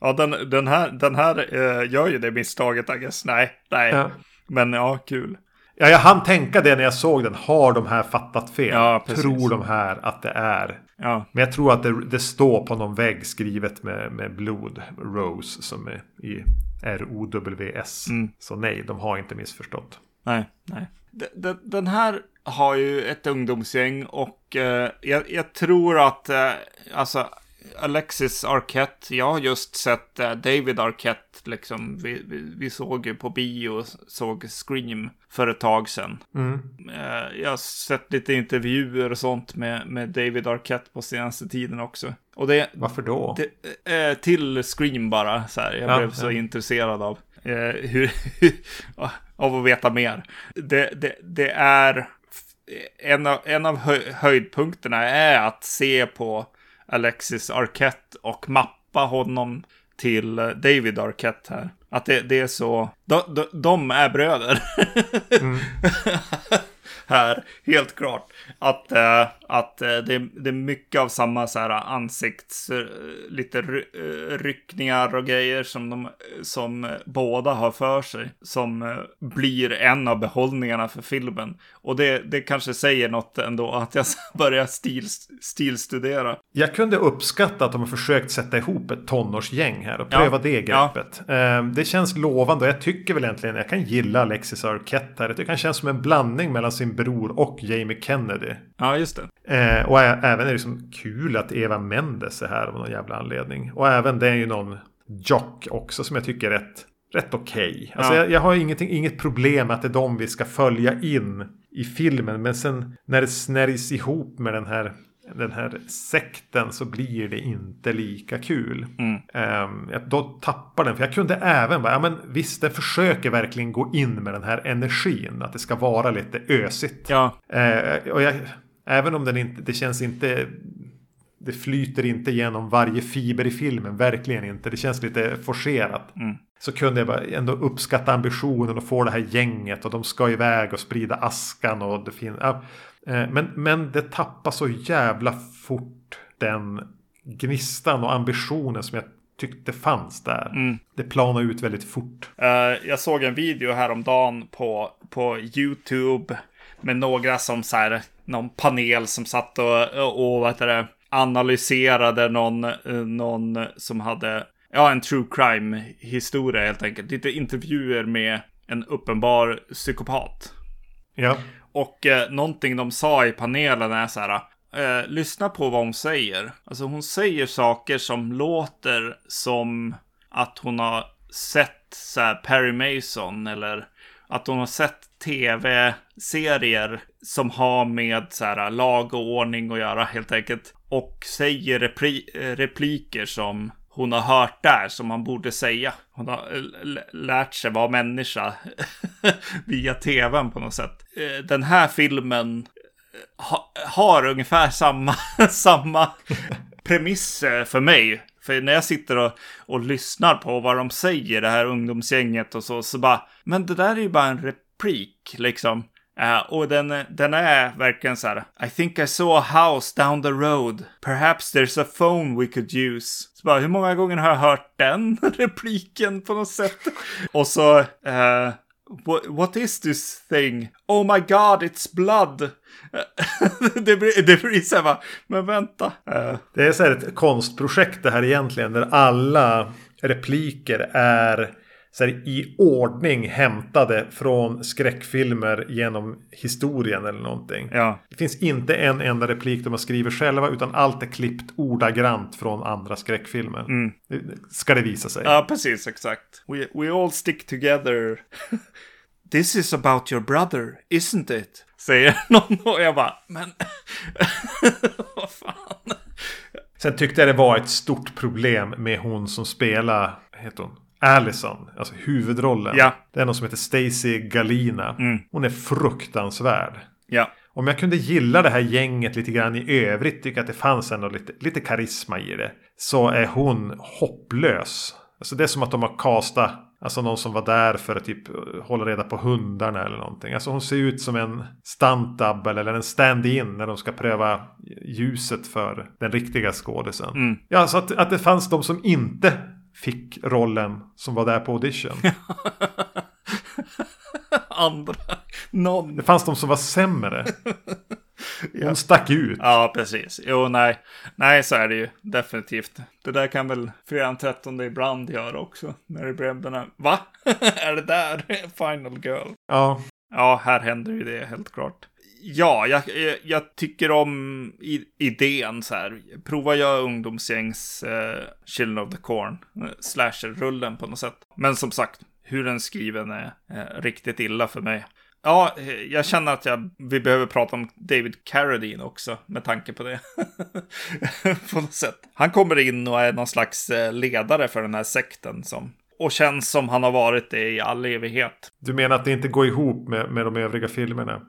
Ja, den, den här, den här uh, gör ju det misstaget, I guess. Nej, nej. Ja. Men ja, kul. Ja, jag hann tänka det när jag såg den. Har de här fattat fel? Ja, tror de här att det är? Ja. Men jag tror att det, det står på någon vägg skrivet med, med blod. Rose som är i R-O-W-S. Mm. Så nej, de har inte missförstått. Nej, nej. Den, den här har ju ett ungdomsgäng och eh, jag, jag, tror att eh, alltså Alexis Arquette, jag har just sett eh, David Arquette, liksom, vi, vi, vi, såg ju på bio, såg Scream för ett tag sedan. Mm. Eh, jag har sett lite intervjuer och sånt med, med David Arquette på senaste tiden också. Och det, Varför då? Det, eh, till Scream bara, så här. Jag ja, blev så ja. intresserad av hur, av att veta mer. Det, det, det är en av, en av höjdpunkterna är att se på Alexis Arquette och mappa honom till David Arquette här. Att det, det är så, de, de, de är bröder. Mm. här, helt klart. Att, äh, att äh, det, det, är mycket av samma så här ansikts, äh, lite ryckningar och grejer som, de, som båda har för sig. Som blir en av behållningarna för filmen. Och det, det kanske säger något ändå att jag börjar stil, stilstudera. Jag kunde uppskatta att de har försökt sätta ihop ett tonårsgäng här och pröva ja, det greppet. Ja. Det känns lovande och jag tycker väl egentligen, jag kan gilla Alexis Arquette här. Jag tycker han känns som en blandning mellan sin bror och Jamie Kennedy. Ja, just det. Eh, och även är det liksom kul att Eva Mendes är här av någon jävla anledning. Och även det är ju någon jock också som jag tycker är rätt, rätt okej. Okay. Alltså ja. jag, jag, har inget problem med att det är de vi ska följa in i filmen. Men sen när det snärjs ihop med den här den här sekten så blir det inte lika kul. Mm. Um, då tappar den. För jag kunde även vara, ja men visst den försöker verkligen gå in med den här energin. Att det ska vara lite ösigt. Ja. Uh, och jag, även om den inte, det känns inte det flyter inte genom varje fiber i filmen, verkligen inte. Det känns lite forcerat. Mm. Så kunde jag bara ändå uppskatta ambitionen och få det här gänget och de ska iväg och sprida askan och det finns... Ja, men, men det tappar så jävla fort den gnistan och ambitionen som jag tyckte fanns där. Mm. Det planar ut väldigt fort. Uh, jag såg en video häromdagen på, på YouTube med några som så här, någon panel som satt och, och vad heter det, analyserade någon, eh, någon som hade, ja, en true crime historia helt enkelt. Lite intervjuer med en uppenbar psykopat. Ja. Och eh, någonting de sa i panelen är så här, eh, lyssna på vad hon säger. Alltså hon säger saker som låter som att hon har sett så här, Perry Mason eller att hon har sett tv-serier som har med så här, lag och ordning att göra helt enkelt. Och säger repli eh, repliker som hon har hört där som man borde säga. Hon har eh, lärt sig vara människa via tvn på något sätt. Eh, den här filmen eh, ha har ungefär samma, samma premisser för mig. För när jag sitter och, och lyssnar på vad de säger, det här ungdomsgänget och så, så bara, men det där är ju bara en replik liksom. Uh, och den, den är verkligen så här. I think I saw a house down the road. Perhaps there's a phone we could use. Så bara, hur många gånger har jag hört den repliken på något sätt? och så, uh, what, what is this thing? Oh my god, it's blood. det, blir, det blir så här, men vänta. Uh. Det är så här ett konstprojekt det här egentligen. Där alla repliker är så här, i ordning hämtade från skräckfilmer genom historien eller någonting. Ja. Det finns inte en enda replik de har skrivit själva utan allt är klippt ordagrant från andra skräckfilmer. Mm. Ska det visa sig. Ja, precis, exakt. We, we all stick together. This is about your brother, isn't it? Säger någon och jag bara, men vad fan. Sen tyckte jag det var ett stort problem med hon som spelar, heter hon? Allison, alltså huvudrollen. Ja. Det är någon som heter Stacy Galina. Mm. Hon är fruktansvärd. Ja. Om jag kunde gilla det här gänget lite grann i övrigt, tycka att det fanns ändå lite, lite karisma i det. Så är hon hopplös. Alltså det är som att de har kastat Alltså någon som var där för att typ hålla reda på hundarna eller någonting. Alltså hon ser ut som en stunt-double eller en stand-in när de ska pröva ljuset för den riktiga skådisen. Mm. Ja, så att, att det fanns de som inte fick rollen som var där på audition. Andra. Någon. Det fanns de som var sämre. Hon stack ut. Ja, precis. Jo, nej. Nej, så är det ju definitivt. Det där kan väl fredagen 13 ibland göra också. När det blir den här, va? är det där Final Girl? Ja. Ja, här händer ju det helt klart. Ja, jag, eh, jag tycker om idén så här. Prova göra ungdomsgängs uh, Children of the Corn. Eh, slasher-rullen på något sätt. Men som sagt, hur den skriven är uh, riktigt illa för mig. Ja, jag känner att jag, vi behöver prata om David Carradine också, med tanke på det. på något sätt. Han kommer in och är någon slags ledare för den här sekten som och känns som han har varit det i all evighet. Du menar att det inte går ihop med, med de övriga filmerna?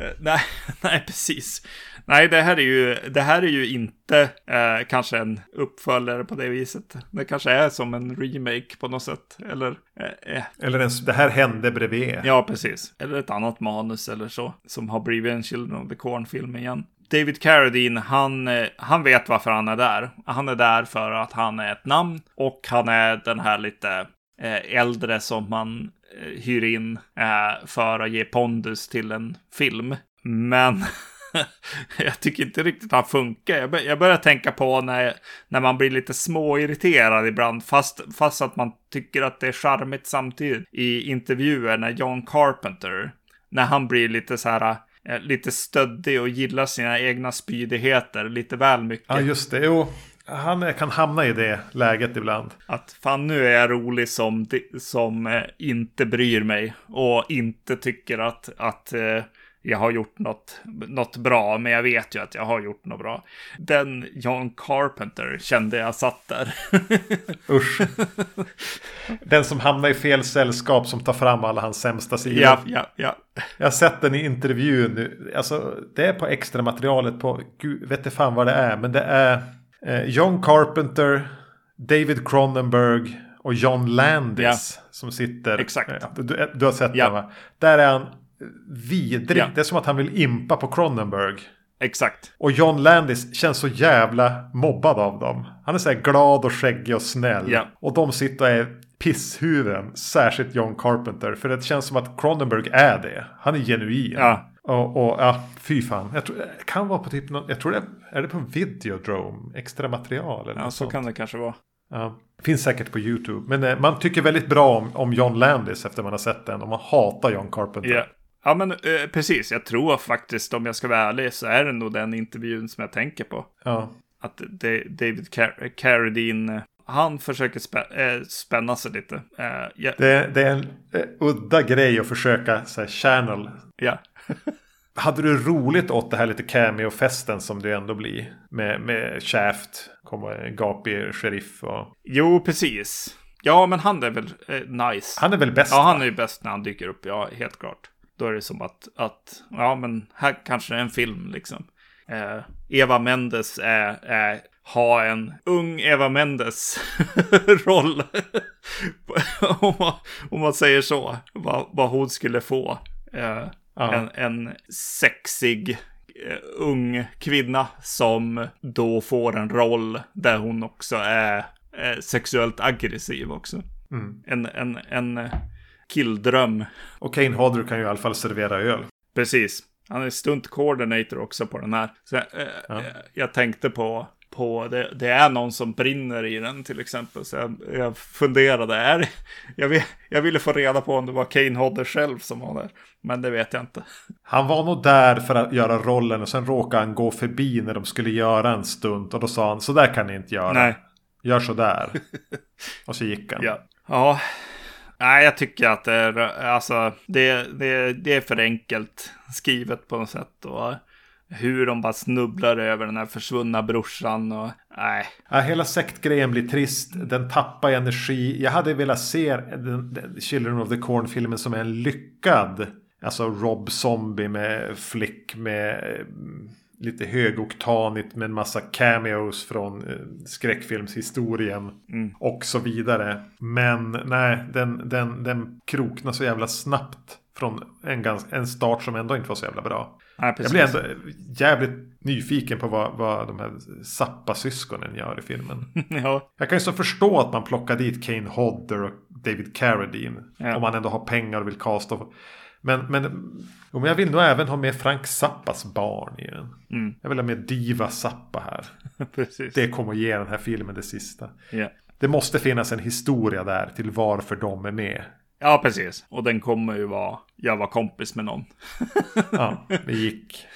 Uh, nej, nej, precis. Nej, det här är ju, det här är ju inte eh, kanske en uppföljare på det viset. Det kanske är som en remake på något sätt. Eller, eh, eller en, det här hände bredvid. Ja, precis. Eller ett annat manus eller så. Som har blivit en Children of the Corn-film igen. David Carradine, han, han vet varför han är där. Han är där för att han är ett namn och han är den här lite äldre som man Eh, hyr in eh, för att ge pondus till en film. Men jag tycker inte riktigt han funkar. Jag, bör, jag börjar tänka på när, när man blir lite småirriterad ibland, fast, fast att man tycker att det är charmigt samtidigt. I intervjuer när John Carpenter, när han blir lite så här, eh, lite stöddig och gillar sina egna spydigheter lite väl mycket. Ja, just det. Jo, han kan hamna i det läget ibland. Att fan nu är jag rolig som, som eh, inte bryr mig och inte tycker att, att eh, jag har gjort något, något bra, men jag vet ju att jag har gjort något bra. Den John Carpenter kände jag satt där. Usch. Den som hamnar i fel sällskap som tar fram alla hans sämsta sidor. Ja, ja, ja. Jag har sett den i intervjun nu. Alltså, det är på extra materialet på, gud, vet inte fan vad det är, men det är John Carpenter, David Cronenberg och John Landis ja. som sitter. Exakt. Du, du, har sett ja. den va? Där är han vidrig. Ja. Det är som att han vill impa på Cronenberg. Exakt. Och John Landis känns så jävla mobbad av dem. Han är så här glad och skäggig och snäll. Ja. Och de sitter och är pisshuvuden. Särskilt John Carpenter. För det känns som att Cronenberg är det. Han är genuin. Ja. Och, och ja, fy fan. Jag tror, det kan vara på typ någon, jag tror det är det på Videodrome. Extra material eller Ja, något så sånt. kan det kanske vara. Ja. Finns säkert på YouTube. Men eh, man tycker väldigt bra om, om John Landis efter man har sett den. Och man hatar John Carpenter. Ja. Ja, men eh, precis. Jag tror faktiskt, om jag ska vara ärlig, så är det nog den intervjun som jag tänker på. Ja. Att det, David Car- Carradine, eh, han försöker spä, eh, spänna sig lite. Eh, ja, Det, det är en eh, udda grej att försöka så här, channel. ja. Hade du roligt åt det här lite cameo-festen som det ändå blir? Med, med Shaft, kommer en gapig sheriff och... Jo, precis. Ja, men han är väl eh, nice. Han är väl bäst? Ja, va? han är ju bäst när han dyker upp, ja, helt klart. Då är det som att, att ja, men här kanske är en film liksom. Eh, Eva Mendes är, är, ha en ung Eva Mendes roll. om, man, om man säger så, vad, vad hon skulle få. Eh, Ja. en, en sexig eh, ung kvinna som då får en roll där hon också är sexuellt aggressiv också. Mm. En, en, en killdröm. Och Kane Hodder kan ju i alla fall servera öl. Precis. Han är stunt coordinator också på den här. Så, eh, Ja. eh, Jag tänkte på, på det, det är någon som brinner i den till exempel. Så jag, jag funderade, är jag, vill, jag ville få reda på om det var Kane Hodder själv som var där. Men det vet jag inte. Han var nog där för att göra rollen och sen råkade han gå förbi när de skulle göra en stund. Och då sa han, så där kan ni inte göra. Nej. Gör så där. och så gick han. Ja. Ja. Nej, jag tycker att det är, alltså, det, det, det är för enkelt skrivet på något sätt. Och hur de bara snubblar över den här försvunna brorsan och nej. Ja, hela sektgrejen blir trist. Den tappar energi. Jag hade velat se den, den Children of the Corn-filmen som en lyckad. Alltså Rob Zombie med Flick med eh, lite högoktanigt med en massa cameos från eh, skräckfilmshistorien. Och så vidare. Men nej, den, den, den kroknar så jävla snabbt. Från en, en start som ändå inte var så jävla bra. Nej Jag blir ändå jävligt nyfiken på vad, vad de här Zappa-syskonen gör i filmen. ja, Jag kan ju så förstå att man plockar dit Kane Hodder och David Carradine. Ja. Om man ändå har pengar och vill casta. Men, men, men jag vill nog även ha med Frank Zappas barn i den. Mm. Jag vill ha med Diva Zappa här. Det kommer att ge den här filmen det sista. Ja. Det måste finnas en historia där till varför de är med. Ja, precis. Och den kommer ju vara, jag var kompis med någon. Ja, vi gick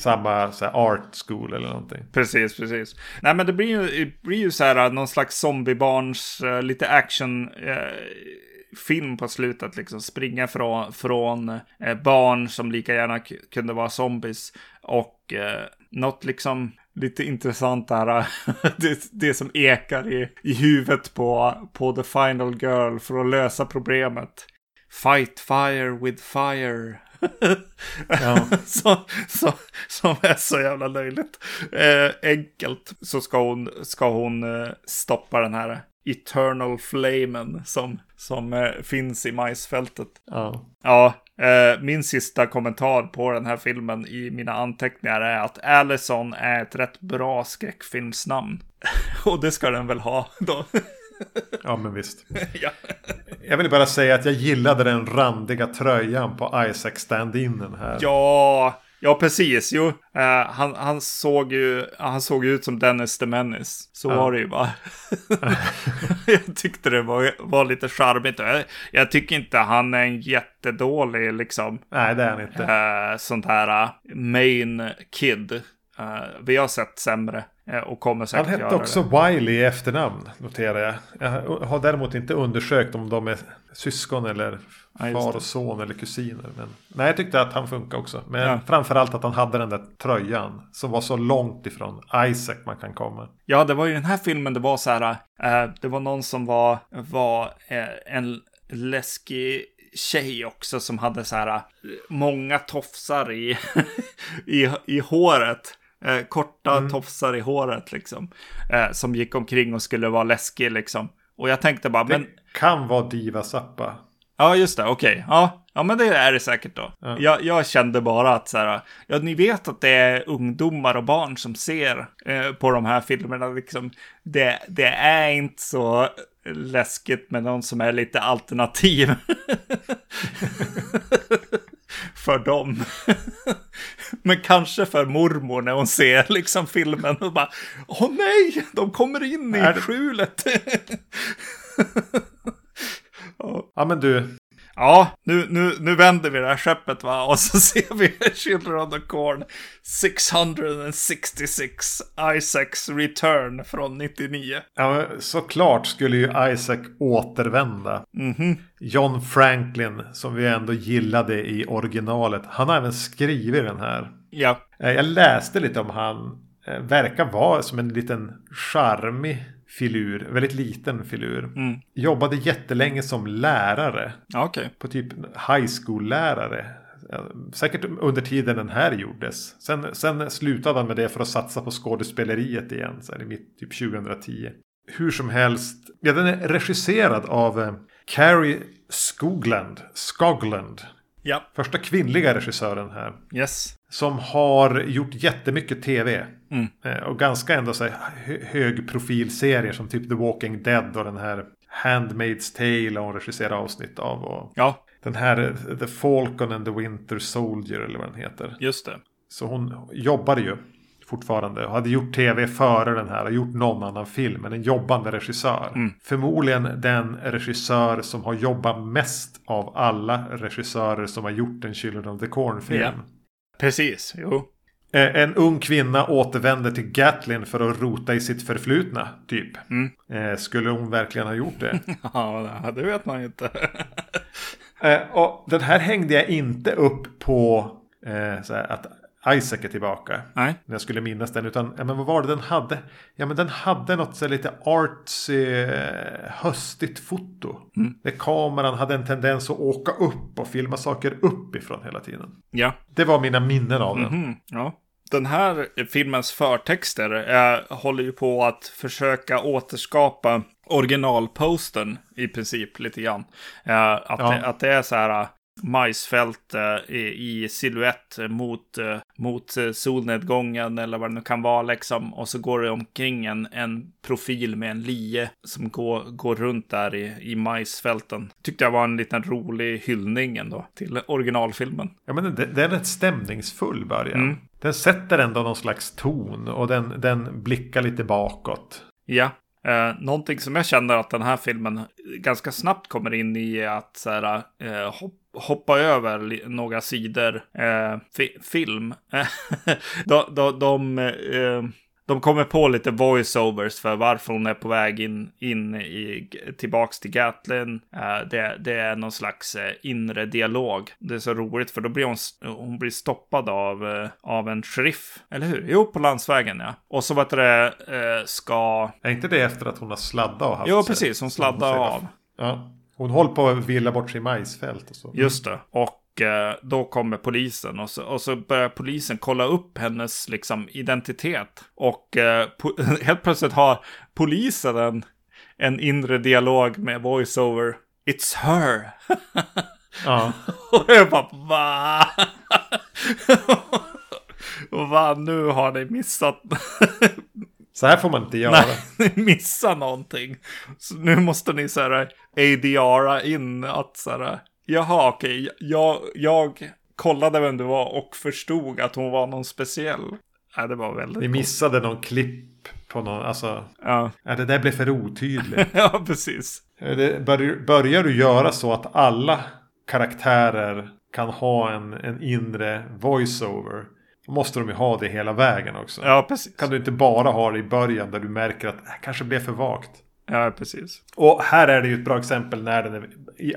samma så art school eller någonting. Precis, precis. Nej, men det blir ju, det blir ju så här någon slags zombiebarns, eh, lite action. Eh, film på slutet, liksom springa från, från eh, barn som lika gärna kunde vara zombies och eh, något liksom lite intressant där, det, det som ekar i, i huvudet på, på The Final Girl för att lösa problemet. Fight fire with fire. Ja. så, så, som är så jävla löjligt. Eh, enkelt så ska hon, ska hon eh, stoppa den här Eternal Flamen som, som eh, finns i majsfältet. Ja. Ja, eh, min sista kommentar på den här filmen i mina anteckningar är att Allison är ett rätt bra skräckfilmsnamn. Och det ska den väl ha då. ja, men visst. ja. Jag vill bara säga att jag gillade den randiga tröjan på Isaac stand-inen här. Ja, ja precis. Jo, eh, han, han, såg ju, han såg ut som Dennis the Menace. Så Ja. var det ju bara. jag tyckte det var, var lite charmigt. Jag, jag tycker inte han är en jättedålig liksom. Nej, det är han inte. Eh, sånt här eh, main kid. Eh, vi har sett sämre eh, och kommer Han säkert hette göra också det. Wiley i efternamn, noterar jag. Jag har däremot inte undersökt om de är syskon eller Ja, far och son eller kusiner. Men, nej, jag tyckte att han funkar också. Men Ja. framförallt att han hade den där tröjan som var så långt ifrån Isaac man kan komma. Ja, det var ju den här filmen det var så här. eh, det var någon som var, var eh, en läskig tjej också som hade så här eh, många tofsar i, i, i håret. Eh, korta Mm. tofsar i håret liksom. Eh, som gick omkring och skulle vara läskig liksom. Och jag tänkte bara, Det men kan vara Diva Zappa. Ja, just det. Okej. Okay. Ja. ja, men det är det säkert då. Ja. Jag, jag, kände bara att så här, ja, ni vet att det är ungdomar och barn som ser eh, på de här filmerna. Liksom, det, det är inte så läskigt med någon som är lite alternativ. för dem. Men kanske för mormor när hon ser liksom filmen och bara Åh nej, de kommer in i skjulet. ja men du, Ja, nu, nu, nu vänder vi det här skeppet va, och så ser vi Children of the Corn 666 Isaacs Return från 99. Ja, såklart skulle ju Isaac återvända. Mm -hmm. John Franklin, som vi ändå gillade i originalet, han har även skrivit den här. Ja. Eh, jag läste lite om han. Eh, verkar vara som en liten charmig filur, väldigt liten filur. Mm. Jobbade jättelänge som lärare. Okay. På typ high school-lärare. Säkert under tiden den här gjordes. Sen, sen slutade han med det för att satsa på skådespeleriet igen. Så här, i mitt typ 2010. Hur som helst. Ja, den är regisserad av eh, Carrie Skogland. Skogland. Ja. Första kvinnliga regissören här. Yes. Som har gjort jättemycket tv. Mm. Eh, och ganska ändå så högprofilserier som typ The Walking Dead och den här Handmaid's Tale och hon regisserar avsnitt av. Och ja. Den här eh, The Falcon and the Winter Soldier eller vad den heter. Just det. Så hon jobbade ju fortfarande. Och hade gjort tv före den här och gjort någon annan film. Men en jobbande regissör. Mm. Förmodligen den regissör som har jobbat mest av alla regissörer som har gjort en Children of the Corn-film. Ja. Precis, jo. Eh, en ung kvinna återvänder till Gatlin för att rota i sitt förflutna, typ. Mm. Eh, skulle hon verkligen ha gjort det? ja, det vet man ju inte. Eh, och den här hängde jag inte upp på att Isaac är tillbaka. Nej. När jag skulle minnas den. Utan, ja, men vad var det den hade? Ja men den hade något så lite artsy, höstigt foto. Mm. Där kameran hade en tendens att åka upp och filma saker uppifrån hela tiden. Ja. Det var mina minnen av den. Mm -hmm. Ja. Den här filmens förtexter eh, håller ju på att försöka återskapa originalposten i princip lite grann. Eh, att, ja. det, att det är så här majsfält eh, i siluett mot, eh, mot eh, solnedgången eller vad det nu kan vara liksom. Och så går det omkring en, en profil med en lie som går, går runt där i, i majsfälten. Tyckte jag var en liten rolig hyllning ändå till originalfilmen. Ja men det är rätt stämningsfull början. Mm. Den sätter ändå någon slags ton och den, den blickar lite bakåt. Ja, Eh, någonting som jag känner att den här filmen ganska snabbt kommer in i är att så här, eh, hop hoppa över några sidor eh, fi film. de, de, de eh, de kommer på lite voiceovers för varför hon är på väg in, in i, tillbaks till Gatlin. Uh, det, det, är någon slags uh, inre dialog. Det är så roligt för då blir hon, hon blir stoppad av, uh, av en sheriff. Eller hur? Jo, på landsvägen ja. Och så vet det ska... Är inte det efter att hon har sladdat och haft Jo, precis. Hon sladdar av. Ja. Hon håller på att villa bort sig i majsfält och så. Just det. Och Eh, då kommer polisen och så, och så börjar polisen kolla upp hennes liksom, identitet. Och eh, helt plötsligt har polisen en, en inre dialog med voiceover. It's her. ja. och jag bara va? va, nu har ni missat. Så här får man inte göra. Nej, ni missar någonting. Så nu måste ni så här ADRa in att så här Jaha, okej. Jag, jag kollade vem du var och förstod att hon var någon speciell. Ja, det var väldigt Vi missade någon klipp på någon, alltså. Ja. ja det där blev för otydligt. ja, precis. Det bör, börjar du göra så att alla karaktärer kan ha en, en inre voiceover. Måste de ju ha det hela vägen också. Ja, precis. Kan du inte bara ha det i början där du märker att det kanske blev för vagt. Ja, precis. Och här är det ju ett bra exempel när den är i,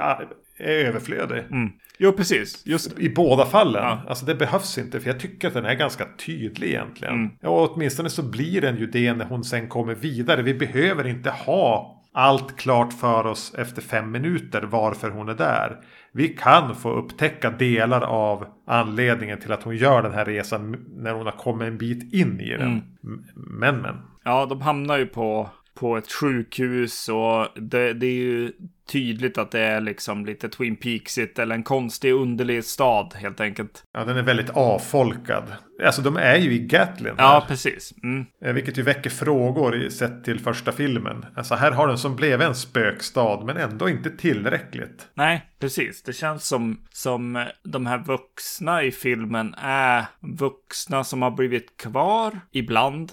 är överflödig. Mm. Jo, precis. Just I båda fallen. Ja. Alltså det behövs inte. För jag tycker att den är ganska tydlig egentligen. Mm. Ja, åtminstone så blir den ju det när hon sen kommer vidare. Vi behöver inte ha allt klart för oss efter fem minuter varför hon är där. Vi kan få upptäcka delar av anledningen till att hon gör den här resan när hon har kommit en bit in i den. Mm. Men men. Ja, de hamnar ju på på ett sjukhus och det, det, är ju tydligt att det är liksom lite Twin Peaksigt eller en konstig underlig stad helt enkelt. Ja, den är väldigt avfolkad. Alltså de är ju i Gatlin. Här, Ja, precis. Mm. eh, Vilket ju väcker frågor sett till första filmen. Alltså här har den som blev en spökstad men ändå inte tillräckligt. Nej, precis. Det känns som, som eh, de här vuxna i filmen är vuxna som har blivit kvar ibland.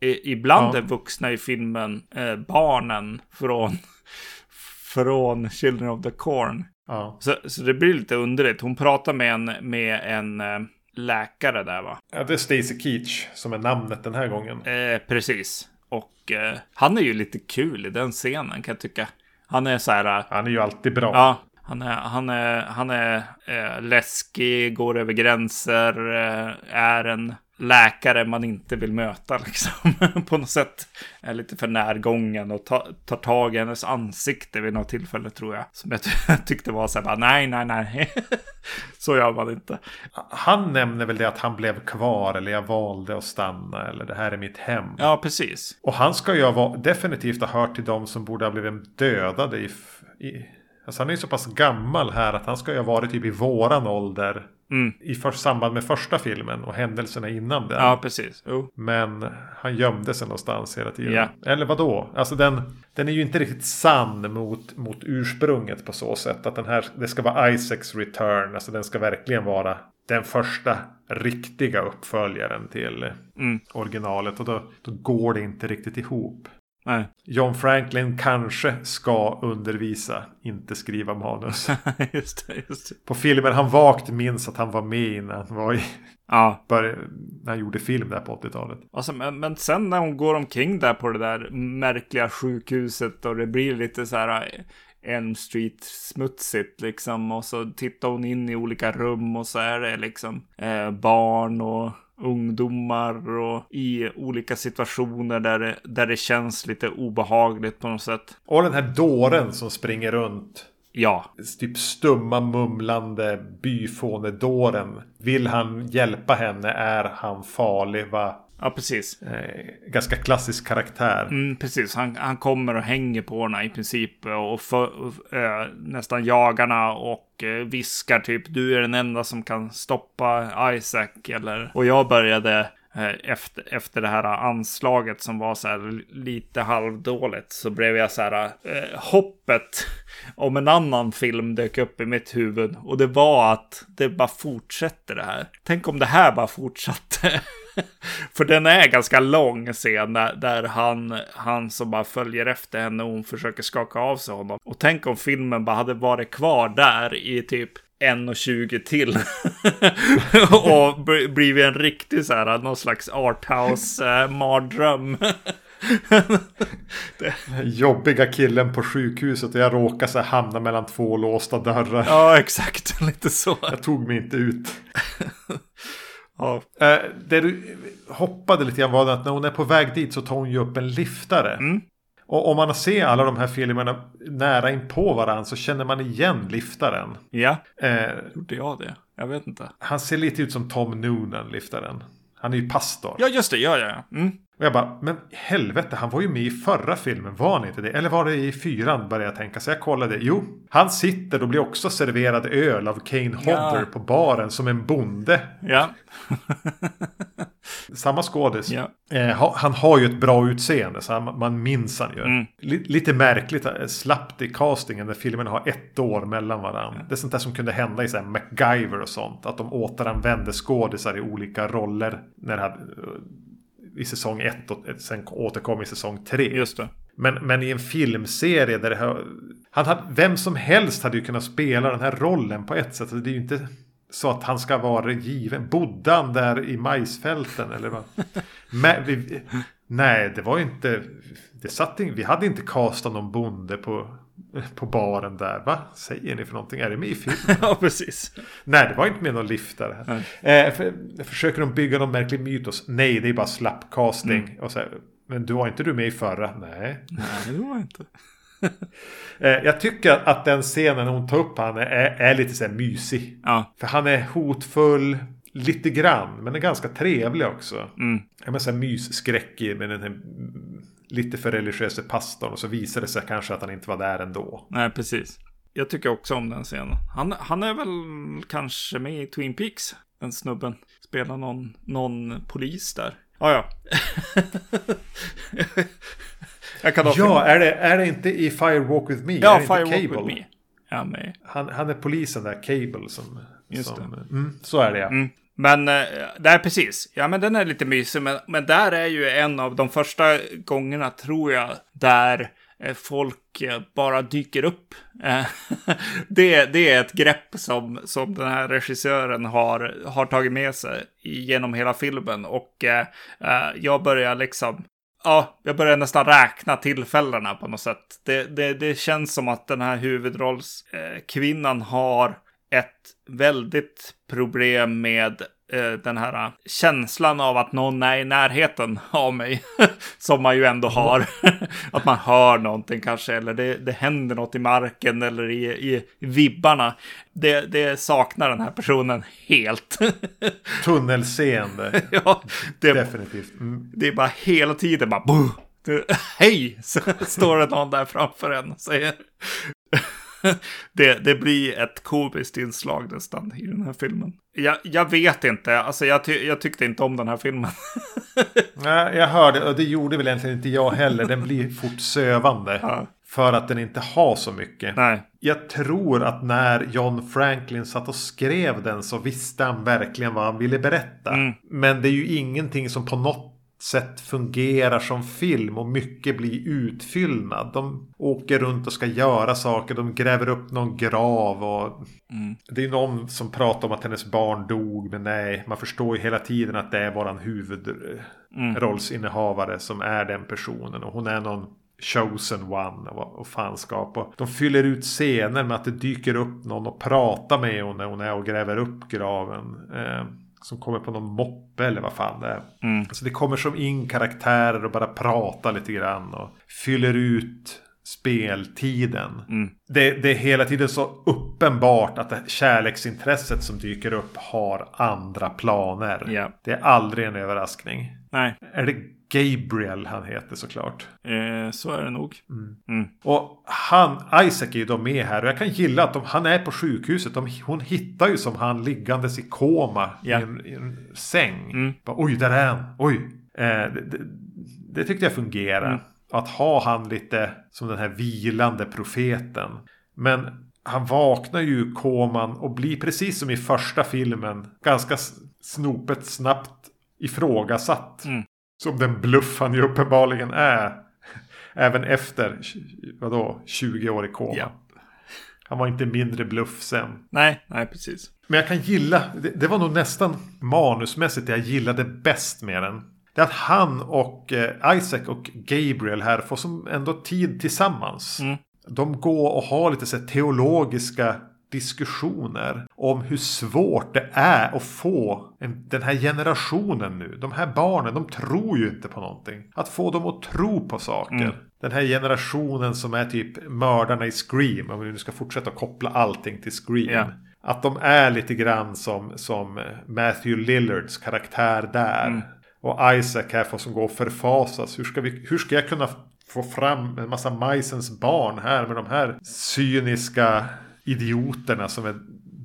Ibland Ja. är vuxna i filmen eh, barnen från, från Children of the Corn. Ja. Så, så det blir lite underligt. Hon pratar med en, med en eh, läkare där va? ja, det är Stacy Keach som är namnet den här gången. Eh, precis. Och eh, han är ju lite kul i den scenen kan jag tycka. Han är så här... eh, Han är ju alltid bra. Ja, han är, han är, han är eh, läskig, går över gränser, eh, är en läkare man inte vill möta liksom. På något sätt är lite för närgången och ta, tar tag i hennes ansikte vid något tillfälle tror jag. Som jag ty- tyckte var så här, bara, nej, nej, nej. så gör man inte. Han nämner väl det att han blev kvar eller jag valde att stanna eller det här är mitt hem. Ja, precis. Och han ska ju ha definitivt ha hört till de som borde ha blivit dödade i... i alltså han är ju så pass gammal här att han ska ju ha varit typ i våran ålder. Mm. I för, samband med första filmen och händelserna innan den. Ja, precis. Jo. Men han gömde sig någonstans hela tiden. Ja. Eller vad då? Alltså den, den är ju inte riktigt sann mot, mot ursprunget på så sätt. Att den här, det ska vara Isaacs return. Alltså den ska verkligen vara den första riktiga uppföljaren till Mm. originalet. Och då, då går det inte riktigt ihop. Nej. John Franklin kanske ska undervisa, inte skriva manus. just det, just det. På filmen han vagt minns att han var med innan han var i, Ja, började, när han gjorde film där på 80-talet. Alltså, men, men sen när hon går omkring där på det där märkliga sjukhuset och det blir lite så här eh, Elm Street smutsigt liksom och så tittar hon in i olika rum och så är det liksom eh, barn och ungdomar och i olika situationer där det, där det känns lite obehagligt på något sätt. Och den här dåren som springer runt. Ja, Typ stumma mumlande byfånedåren. Vill han hjälpa henne är han farlig va? Ja precis. Eh, ganska klassisk karaktär. Mm, precis, han, han kommer och hänger på henne i princip och för, eh, nästan jagarna och eh, viskar typ du är den enda som kan stoppa Isaac eller och jag började eh, efter, efter det här anslaget som var så här lite halvdåligt så blev jag så här eh, hoppet om en annan film dök upp i mitt huvud och det var att det bara fortsätter det här. Tänk om det här bara fortsatte. För den är ganska lång scen där, där han, han som bara följer efter henne och hon försöker skaka av sig honom. Och tänk om filmen bara hade varit kvar där i typ 1.20 till. och bl- blivit en riktig så här, någon slags arthouse-mardröm. Jobbiga killen på sjukhuset och jag råkar så hamna mellan två låsta dörrar. ja, exakt. Lite så. Jag tog mig inte ut. Ja. Eh, det du hoppade lite grann var att när hon är på väg dit så tar hon ju upp en liftare. Mm. Och om man ser alla de här filmerna nära in på varandra så känner man igen liftaren. ja, Eh, gjorde jag det? Jag vet inte. han ser lite ut som Tom Noonan, liftaren. Han är ju pastor. Ja, just det. Ja, ja, ja. Mm. Och jag bara, men helvete, han var ju med i förra filmen, var han inte det? Eller var det i fyran, började jag tänka. Så jag kollade, jo, han sitter och blir också serverad öl av Kane Hodder Ja. på baren som en bonde. Ja. Samma skådis. Ja. Eh, ha- han har ju ett bra utseende, så han, man minns han ju. Mm. Li- lite märkligt, eh, slappt i castingen när filmerna har ett år mellan varandra. Det är sånt där som kunde hända i så här MacGyver och sånt. Att de återanvände skådisar i olika roller. När det hade, eh, I säsong ett och sen återkom i säsong tre. Just det. Men, men i en filmserie där det har, han hade, Vem som helst hade ju kunnat spela den här rollen på ett sätt. Det är ju inte så att han ska vara given. Bodde han där i majsfälten eller vad? Men, vi, nej, det var inte... Det satt in, vi hade inte castat någon bonde på, på baren där. Va? Säger ni för någonting? Är det med i filmen? Ja, precis. nej, det var inte med någon liftare. Eh, för, försöker de bygga någon märklig mytos? Nej, det är bara slapp casting. Och så här, men du var inte du med i förra? Nej. Nej, det var inte. Eh, jag tycker att den scenen hon tar upp han är, är lite så här mysig. Ja. För han är hotfull lite grann, men är ganska trevlig också. Mm. Ja, men så här mysskräckig med den här mm, lite för religiös pastorn och så visar det sig kanske att han inte var där ändå. Nej, precis. Jag tycker också om den scenen. Han, han är väl kanske med i Twin Peaks, den snubben. Spelar någon, någon polis där. Ah, ja, ja. ja, är det, är det inte i Firewalk With Me? Ja, Firewalk With Me. Ja. Han, han är polisen där, Cable, som... Just som, det. Mm, så är det, ja. Mm. Men, där, det är precis. Ja, men den är lite mysig. Men, men där är ju en av de första gångerna, tror jag, där eh, folk eh, bara dyker upp. Eh, det, det är ett grepp som, som den här regissören har, har tagit med sig genom hela filmen. Och jag börjar liksom ja, jag börjar nästan räkna tillfällena på något sätt. Det, det, det känns som att den här huvudrollskvinnan har ett väldigt problem med eh, den här känslan av att någon är i närheten av mig. som man ju ändå har. att man hör någonting kanske, eller det, det händer något i marken eller i, i vibbarna. Det, det saknar den här personen helt. Tunnelseende. ja, det, definitivt. Mm. Det är bara hela tiden bara... Hej! Så står det någon där framför en och säger. det, det blir ett komiskt inslag nästan i den här filmen. Jag, jag vet inte, alltså jag, ty jag tyckte inte om den här filmen. Nej, jag hörde, och det gjorde väl egentligen inte jag heller. Den blir fort sövande. Ja. För att den inte har så mycket. Nej. Jag tror att när John Franklin satt och skrev den så visste han verkligen vad han ville berätta. Mm. Men det är ju ingenting som på något sätt fungerar som film och mycket blir utfyllnad. De åker runt och ska göra saker. De gräver upp någon grav och mm. det är någon som pratar om att hennes barn dog. Men nej, man förstår ju hela tiden att det är våran huvudrollsinnehavare mm. som är den personen. Och hon är någon chosen one och, fanskap. Och de fyller ut scener med att det dyker upp någon och pratar med henne när hon är och gräver upp graven. Eh, som kommer på någon moppe eller vad fan det är. Mm. Så det kommer som in karaktärer och bara pratar lite grann. Och fyller ut speltiden. Mm. Det, det, är hela tiden så uppenbart att det kärleksintresset som dyker upp har andra planer. Yeah. Det är aldrig en överraskning. Nej. Är det Gabriel han heter såklart. Eh, så är det nog. Mm. Mm. Och han, Isaac är ju då med här. Och jag kan gilla att de, han är på sjukhuset. De, hon hittar ju som han liggandes i koma yeah. i, en, i, en, säng. Mm. Bara, Oj, där är han. Oj. Eh, det, det, det, tyckte jag fungerar. Mm. Att ha han lite som den här vilande profeten. Men han vaknar ju i koman och blir precis som i första filmen ganska snopet snabbt ifrågasatt. Mm. Som den bluff han ju uppenbarligen är. Även efter, vadå, 20 år i koma. Ja. Han var inte mindre bluff sen. Nej, nej precis. Men jag kan gilla, det, det var nog nästan manusmässigt det jag gillade bäst med den. Det är att han och eh, Isaac och Gabriel här får som ändå tid tillsammans. Mm. De går och har lite så teologiska diskussioner om hur svårt det är att få en, den här generationen nu. De här barnen, de tror ju inte på någonting. Att få dem att tro på saker. Mm. Den här generationen som är typ mördarna i Scream. Om vi nu ska fortsätta koppla allting till Scream. Yeah. Att de är lite grann som, som Matthew Lillards karaktär där. Mm. Och Isaac här får som gå och förfasas. Hur ska, vi, hur ska jag kunna få fram en massa majsens barn här med de här cyniska idioterna som är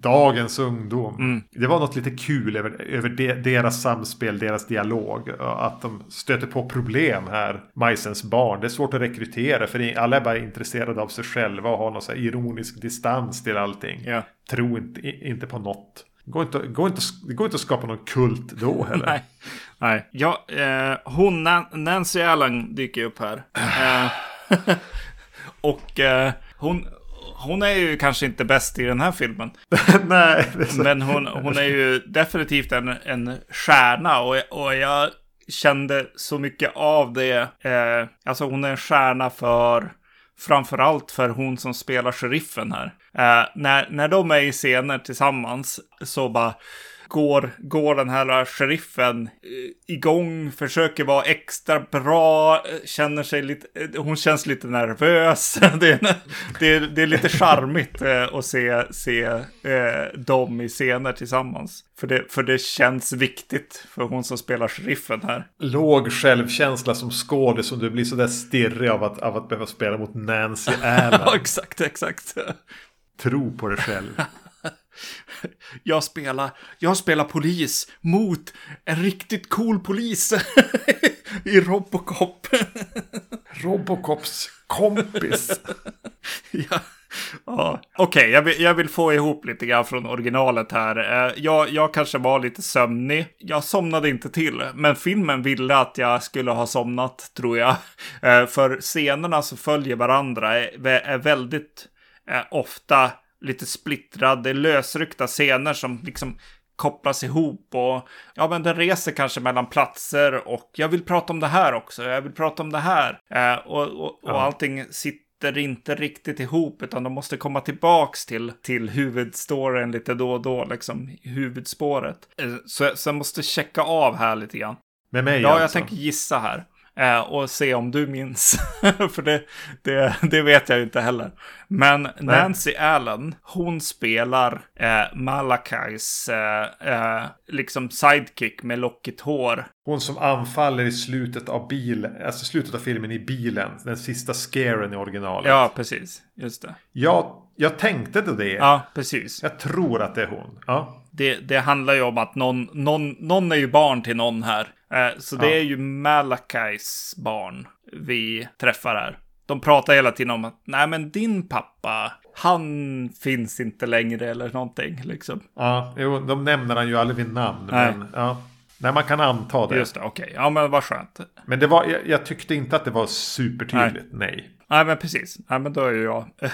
dagens ungdom. Mm. Det var något lite kul över, över de, deras samspel, deras dialog. Att de stöter på problem här, majsens barn. Det är svårt att rekrytera för alla är bara intresserade av sig själva och har någon så ironisk distans till allting. Ja. Tro inte, inte på något. Det går inte, går inte, det går inte att skapa någon kult då heller. Nej. Nej. Ja, eh, hon, Nancy Allen dyker upp här. Eh, och eh, hon, hon är ju kanske inte bäst i den här filmen. Nej. Men hon, hon är ju definitivt en, en stjärna och, och jag kände så mycket av det. Eh, alltså hon är en stjärna för framförallt för hon som spelar sheriffen här. Eh, när, när de är i scener tillsammans så bara går, går den här sheriffen eh, igång, försöker vara extra bra, eh, känner sig lite, eh, hon känns lite nervös. det, är, det, är, det är lite charmigt att se, se eh, dem i scener tillsammans. För det, för det känns viktigt för hon som spelar sheriffen här. Låg självkänsla som skådis och du blir sådär stirrig av att, av att behöva spela mot Nancy Allen. ja, exakt, exakt. Tro på dig själv. jag spelar, jag spelar polis mot en riktigt cool polis i Robocop. Robocops kompis. ja. Ja, Okej, okay, jag, vill, jag vill få ihop lite grann från originalet här. Eh, jag, jag kanske var lite sömnig. Jag somnade inte till, men filmen ville att jag skulle ha somnat, tror jag. Eh, för scenerna som följer varandra är, är väldigt eh, ofta lite splittrade, lösryckta scener som liksom kopplas ihop och ja, men den reser kanske mellan platser och jag vill prata om det här också. Jag vill prata om det här eh, och, och, och ja. allting sitter inte riktigt ihop utan de måste komma tillbaks till, till huvudstoryn lite då och då, liksom huvudspåret. Eh, så, så jag måste checka av här lite grann. Med mig Ja, alltså. jag tänker gissa här. Eh, och se om du minns. För det, det, det, vet jag ju inte heller. Men Nej. Nancy Allen, hon spelar eh, Malakais eh, eh, liksom sidekick med lockigt hår. Hon som anfaller i slutet av bilen, alltså slutet av filmen i bilen. Den sista scaren i originalet. Ja, precis. Just det. Jag, jag tänkte det. Ja, precis. Jag tror att det är hon. Ja. Det, det handlar ju om att någon, någon, någon är ju barn till någon här. Eh, så det ja. är ju Malakais barn vi träffar här. De pratar hela tiden om att nej men din pappa, han finns inte längre eller någonting liksom. Ja, jo, de nämner han ju aldrig vid namn. Nej. Men, ja. Nej, man kan anta det. Just det, okej. Okay. Ja, men vad skönt. Men det var, jag, jag, tyckte inte att det var supertydligt, nej. Nej, nej men precis. Nej, men då är ju jag...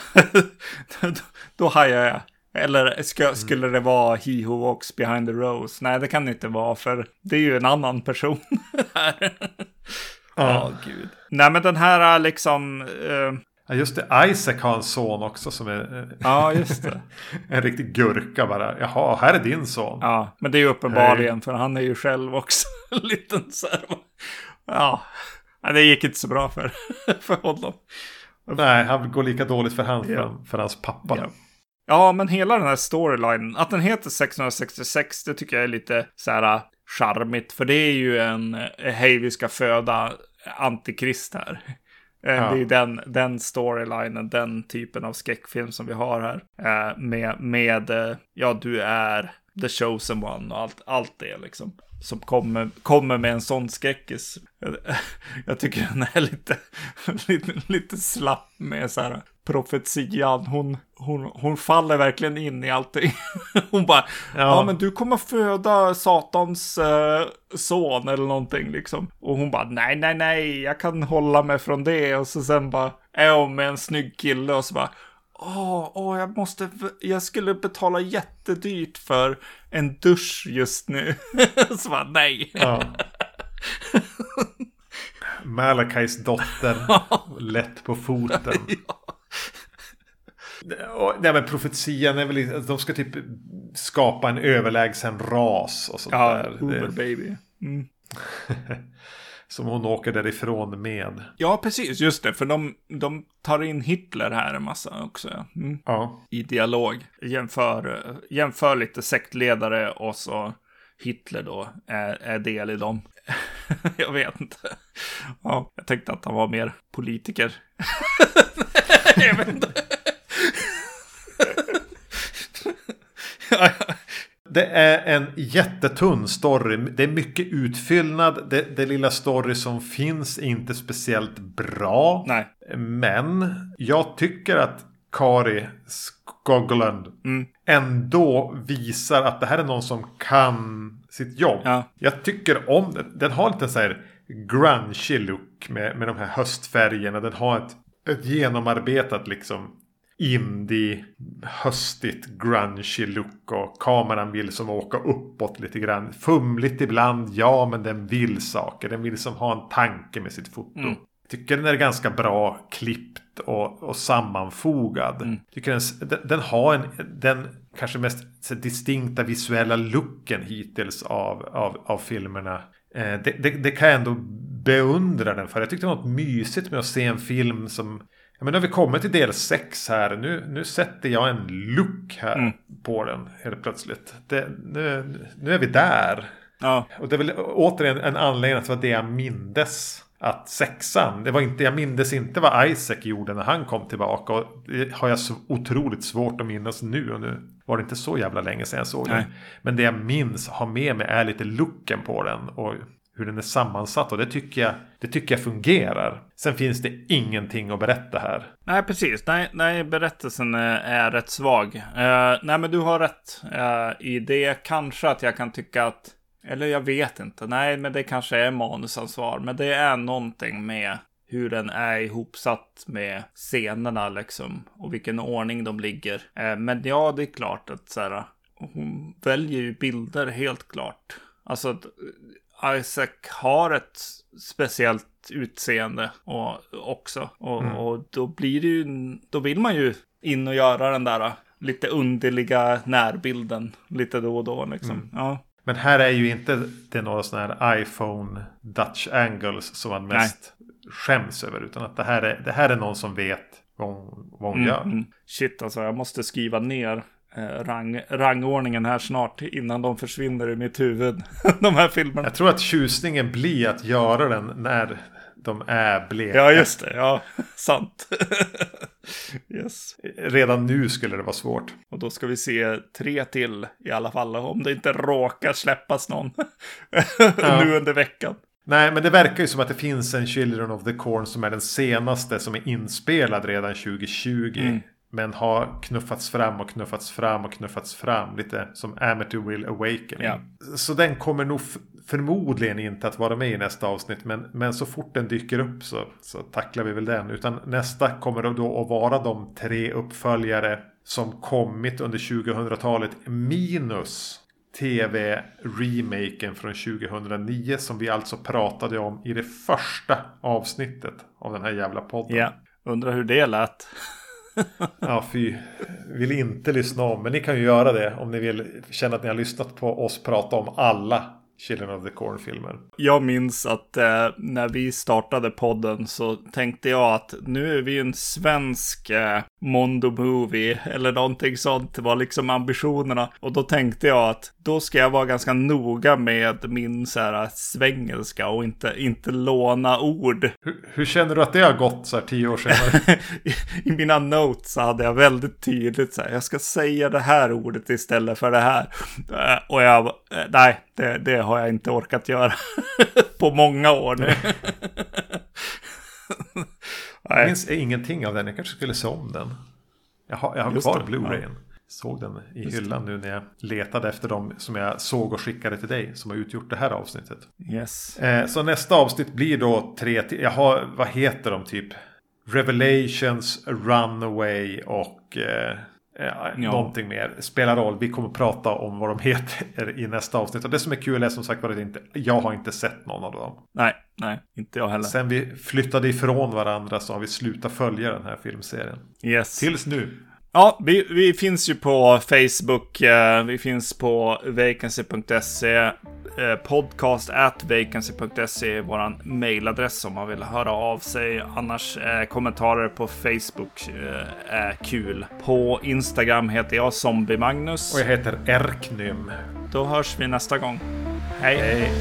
då, då hajar jag. Eller ska, mm. skulle det vara He Who Walks Behind the Rose? Nej, det kan det inte vara, för det är ju en annan person här. Ja, oh, gud. Nej, men den här är liksom... Uh... Ja, just det. Isaac har en son också som är... Eh, ja, just det. en riktig gurka bara. Jaha, här är din son. Ja, men det är ju uppenbarligen, hey. för han är ju själv också en liten så här. Ja, det gick inte så bra för, för honom. Nej, han går lika dåligt för, han, ja. för, för hans pappa. Ja. Ja, men hela den här storylinen, att den heter 666, det tycker jag är lite så här äh, charmigt. För det är ju en, äh, hej vi ska föda antikrist här. Äh, ja. Det är ju den, den storylinen, den typen av skräckfilm som vi har här. Med, med ja du är the chosen one och allt, allt det liksom. Som kommer, kommer med en sån skräckis. Jag, jag tycker den är lite, lite, lite slapp med så här profetian. Hon, hon, hon faller verkligen in i allting. Hon bara, ja, ja men du kommer föda Satans uh, son eller någonting liksom. Och hon bara, nej, nej, nej, jag kan hålla mig från det. Och så sen bara, är hon med en snygg kille och så bara, Åh, åh, jag måste, jag skulle betala jättedyrt för en dusch just nu. så bara, nej. Ja. Malakais dotter, lätt på foten. ja. Nej men profetian är väl att de ska typ skapa en överlägsen ras och sånt ja, där. Uber baby. Mm. Som hon åker därifrån med. Ja, precis. Just det. För de, de tar in Hitler här en massa också. Mm. Ja. I dialog. Jämför, jämför lite sektledare och så Hitler då är, är del i dem. jag vet inte. Ja, jag tänkte att han var mer politiker. jag vet inte. Det är en jättetunn story. Det är mycket utfyllnad. Det, det lilla story som finns är inte speciellt bra. Nej. Men jag tycker att Kari Skoglund mm. ändå visar att det här är någon som kan sitt jobb. Ja. Jag tycker om den. Den har lite så här grungy look med, med de här höstfärgerna. Den har ett, ett genomarbetat liksom indie, höstigt, grungy look och kameran vill som åka uppåt lite grann. Fumligt ibland, ja, men den vill saker. Den vill som ha en tanke med sitt foto. Mm. Tycker den är ganska bra klippt och, och sammanfogad. Mm. Tycker den, den, den, har en, den kanske mest distinkta visuella looken hittills av, av, av filmerna. Eh, det, det, det, kan jag ändå beundra den för. Jag tyckte det var något mysigt med att se en film som Ja, men nu har vi kommit till del 6 här. Nu, nu sätter jag en look här mm. på den helt plötsligt. Det, nu, nu är vi där. Ja. Och det är väl återigen en anledning att det var det jag mindes. Att sexan, det var inte, jag mindes inte vad Isaac gjorde när han kom tillbaka. Och det har jag så otroligt svårt att minnas nu. Och nu var det inte så jävla länge sedan jag såg Nej. den. Men det jag minns, har med mig, är lite looken på den. Och hur den är sammansatt och det tycker jag, det tycker jag fungerar. Sen finns det ingenting att berätta här. Nej, precis. Nej, nej berättelsen är rätt svag. Uh, nej, men du har rätt uh, i det. Kanske att jag kan tycka att, eller jag vet inte. Nej, men det kanske är manusansvar. Men det är någonting med hur den är ihopsatt med scenerna liksom. Och vilken ordning de ligger. Uh, men ja, det är klart att så här, hon väljer ju bilder helt klart. Alltså att Isaac har ett speciellt utseende och, också. Och, mm. och då blir det ju, då vill man ju in och göra den där lite underliga närbilden lite då och då liksom. Mm. Ja. Men här är ju inte det några sådana här iPhone Dutch angles som man mest Nej. skäms över. Utan att det här är, det här är någon som vet vad hon, vad hon mm, gör. Mm. Shit alltså, jag måste skriva ner Eh, rang, rangordningen här snart innan de försvinner i mitt huvud. de här filmerna. Jag tror att tjusningen blir att göra den när de är bleka. Ja, just det. Ja, sant. yes. Redan nu skulle det vara svårt. Och då ska vi se tre till i alla fall. Om det inte råkar släppas någon nu under veckan. Nej, men det verkar ju som att det finns en Children of the Corn som är den senaste som är inspelad redan 2020. Mm. Men har knuffats fram och knuffats fram och knuffats fram. Lite som Amateur Will Awakening. Ja. Så den kommer nog förmodligen inte att vara med i nästa avsnitt. Men, men så fort den dyker upp så, så tacklar vi väl den. Utan nästa kommer då att vara de tre uppföljare som kommit under 2000-talet. Minus tv-remaken från 2009 som vi alltså pratade om i det första avsnittet av den här jävla podden. Ja, undrar hur det lät ja, fy. Vill inte lyssna om. Men ni kan ju göra det om ni vill känna att ni har lyssnat på oss prata om alla Children of the Corn-filmer. Jag minns att eh, när vi startade podden så tänkte jag att nu är vi en svensk eh, Mondo Movie eller någonting sånt var liksom ambitionerna. Och då tänkte jag att då ska jag vara ganska noga med min så här svengelska och inte, inte låna ord. Hur, hur känner du att det har gått så här tio år senare? I, I, mina notes hade jag väldigt tydligt så här, jag ska säga det här ordet istället för det här. Eh, och jag, eh, nej, det, det har jag inte orkat göra på många år nu. Jag minns ingenting av den. Jag kanske skulle se om den. Jag har, jag har kvar Blu-rayen. Ja. Såg den i Just hyllan det. nu när jag letade efter dem som jag såg och skickade till dig. Som har utgjort det här avsnittet. Yes. Eh, så nästa avsnitt blir då tre till. Jag har, vad heter de typ? Revelations, Runaway och eh, ja. någonting mer. Spelar roll. Vi kommer prata om vad de heter i nästa avsnitt. Och det som är kul är som sagt var att inte, jag har inte sett någon av dem. Nej, nej, inte jag heller. Sen vi flyttade ifrån varandra så har vi slutat följa den här filmserien. Yes. Tills nu. Ja, vi, vi finns ju på Facebook, eh, vi finns på vacancy.se, eh, podcast at vacancy.se är vår mailadress om man vill höra av sig. Annars eh, kommentarer på Facebook är kul. På Instagram heter jag Zombie Magnus. Och jag heter Erknym. Då hörs vi nästa gång. Hej! Hej.